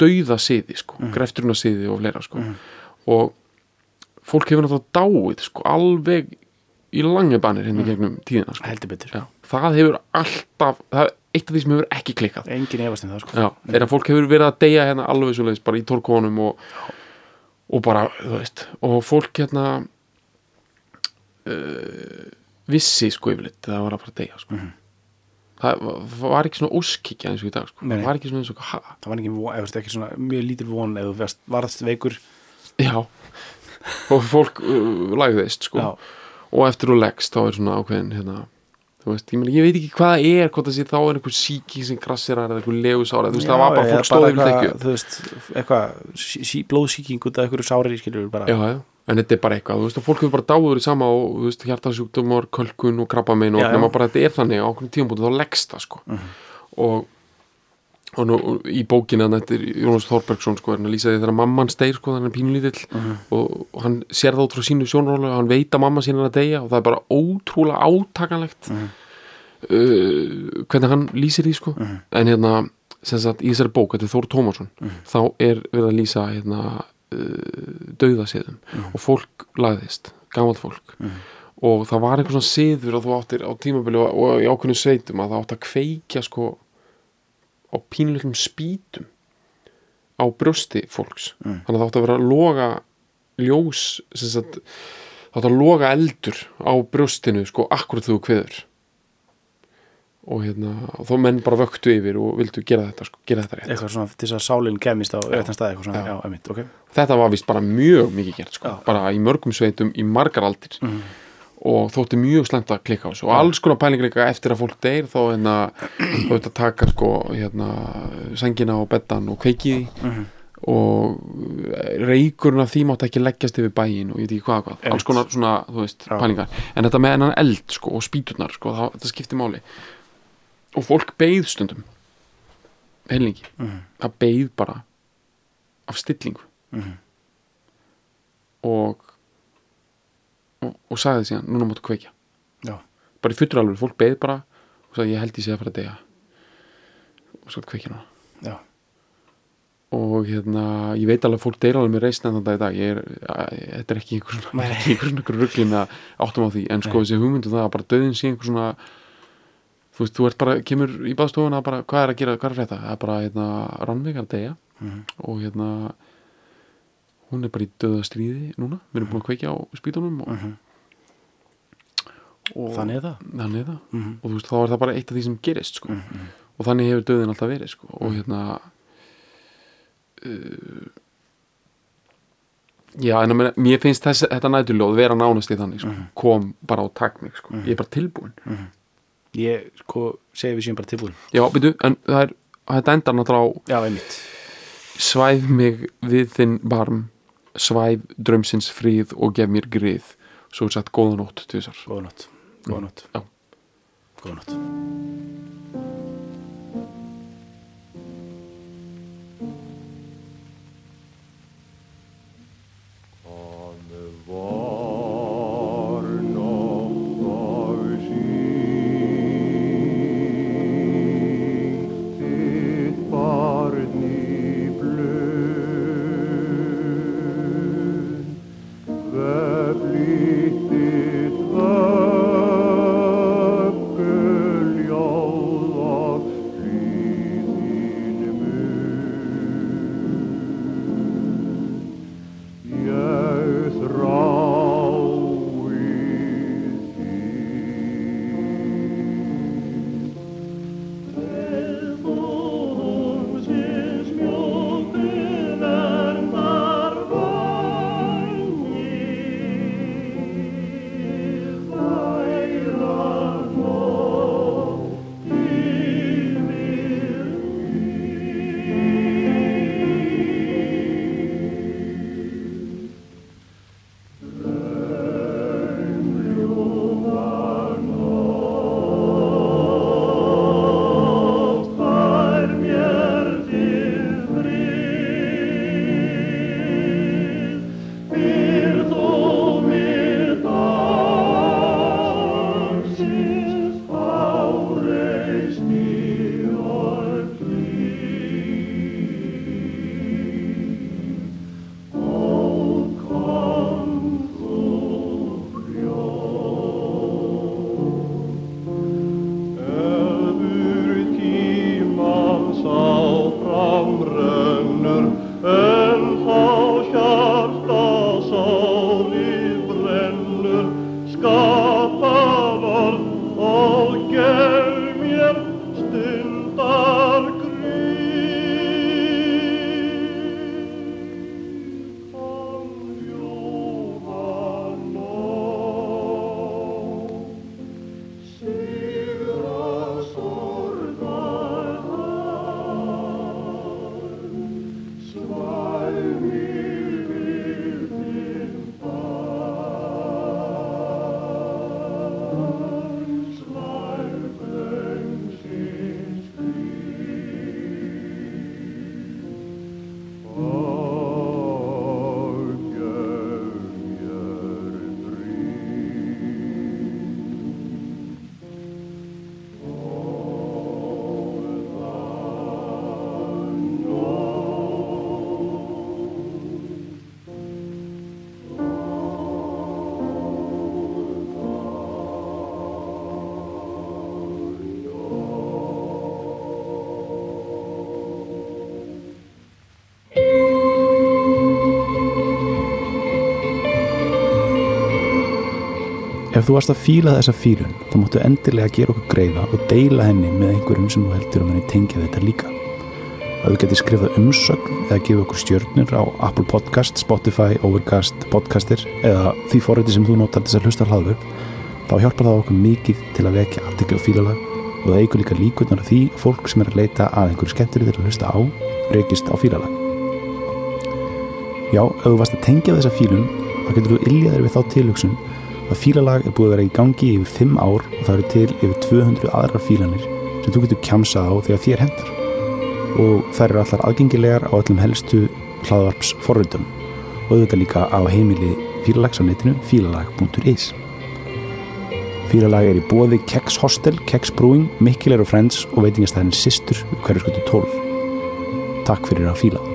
dauða siði sko, mm. grefturinn siði og fleira sko. og fólk hefur náttúrulega dáið sko, alveg í langi banir hérna í gegnum tíðina sko. heldur betur, Já, það hefur alltaf það er eitt af því sem hefur ekki klikkað engin efast um það sko Já, er að fólk hefur verið að deyja hérna alveg svo leiðis bara í tórkónum og, og bara, þú veist og fólk hérna uh, vissi sko yfirleitt að það var að fara að deyja sko. það var- ekki svona óskikja eins og í dag sko. Nei, nei. það var ekki svona eins og ha, það var ekki, veist, ekki svona mjög lítil von eða varðst veikur já og fólk uh, lagðist sko. Já. Og eftir og leggst þá er svona ákveðin hérna Þú veist, ég, meni, ég veit ekki hvað það er, hvort það sé þá er einhver síki sem grassirar eða einhver legusára, þú veist, það var bara, fólk stóði yfir eitthvað, ekki upp. þú veist, eitthvað sí, sí, blóðsíking út af einhverju sári skilur bara Já, já, en þetta er bara eitthvað, þú veist, fólk hefur bara dáður í sama og, þú veist, hjartasjúkdómar, kölkun og krabbamein og Já, já. nema bara þetta er þannig á okkur tímabúti þá leggst það, sko. Og, og nú, í bókina þetta er Jónas Þorbergsson, sko, er hann að lýsa því þegar mamman steyr, sko, þannig pínulítill. Og, og hann sér það út frá sínu sjónrólu og hann veit að mamma sín er að deyja og það er bara ótrúlega átakanlegt uh, hvernig hann lýsir því, sko. En hérna, sem sagt, í þessari bók, þetta er Þór Tómasson, þá er verið að lýsa, hérna, uh, dauðasiðum og fólk lagðist, gamalt fólk. Og það var einhver svona siður að þú áttir á tímabili og, og í ákveðnum sveitum að það átti að kveikja sko á pínleitum spýtum á brjósti fólks. Þannig að það átti að vera að loga ljós sagt, það átti að loga eldur á brjóstinu sko akkurat þú kveður. Og hérna og þó menn bara vöktu yfir og vildu gera þetta sko, gera þetta rétt. Eitthvað svona til þess að sálinn kemist á réttan stað eitthvað svona, já, einmitt, ok. Þetta var vist bara mjög mikið gert sko, Já. Bara í mörgum sveitum í margar aldir og þótti mjög slemt að klikka á þessu. Og alls konar pælingar líka eftir að fólk deyr þá hérna *clears throat* þá þetta taka sko hérna sengina og beddan og kveiki því. Mhm. og reykurinn af því mátti ekki leggjast yfir bæin og ég veit ekki hvað hvað, alls konar svona þú veist, Já. pælingar, en þetta með ennan eld sko og spýturnar sko, það, þetta skipti máli. Og fólk beið stundum. Heilingi, Mhm. það beið bara af stillingu. Mhm. og og, og sagði síðan, núna máttu kveikja. Já, bara í fullur alveg, fólk beið bara og sagði, ég held ég sé að fara að deyja. Og svo kveikja núna. Já, og hérna, ég veit alveg að fólk deyra alveg með reisn en í dag, ég er, að, þetta er ekki einhver svona, Nei. *laughs* einhver svona rugglin að áttum á því, en sko þessi hugmyndu það að bara döðin sé einhver svona þú veist, þú ert bara, kemur í baðstofuna bara, hvað er að gera, hvað er að frétta, það er bara, hérna, rannveik að deyja. Mhm. og hérna hún er bara í döða stríði núna við erum búin að kveikja á spýtunum og, Mhm. og Þannig er það þannig er það Mhm. og þú veist, þá er það bara eitt af því sem gerist sko. Mhm. og þannig hefur döðin alltaf verið sko. og hérna uh, já, en að meina, mér finnst þess, þetta næturljóð vera nánast í þannig sko. Kom bara á takk mig sko. ég er bara tilbúin Ég sko segi við séum bara tilbúin já, byrju, en það er þetta endar náttúrulega á Já, einmitt svæf mig við þinn barm svæf drömsins frið og gef mér grið. Svo er sagt góða nótt tvisar. Góða nótt. Góða Ef þú varst að fíla þessa fílun þá máttu endilega gera okkur greiða og deila henni með einhverjum sem þú heldur um henni tengja þetta líka. Að þú getur skrifað umsögn eða gefa okkur stjörnur á Apple Podcast, Spotify, Overcast, Podcastir eða því forriti sem þú notar þess að hlusta hlaðvörp þá hjálpar það okkur mikið til að vekja aðtekli og fílalag og það eigur líka líkurnar að því fólk sem er að leita að einhverju skemmtiri til að hlusta á reykist á fílalag. Já, ef þú varst að tengja þessa fílun þá getur þú illjaður við þá tilhugsun að fílalag er búið að vera í gangi yfir 5 ár og það eru til yfir 200 aðrar fílanir sem þú getur kjamsað á þegar þér hendar og þær eru allar aðgengilegar á öllum helstu hlaðvarps forritum og auðvitað líka á heimili fílalags á netinu fílalag.is Fílalag er í bóði Kex Hostel, Kex Brewing, Mikkilegur Friends og veitingastæðin Sistur hverju skutu 12 Takk fyrir að fíla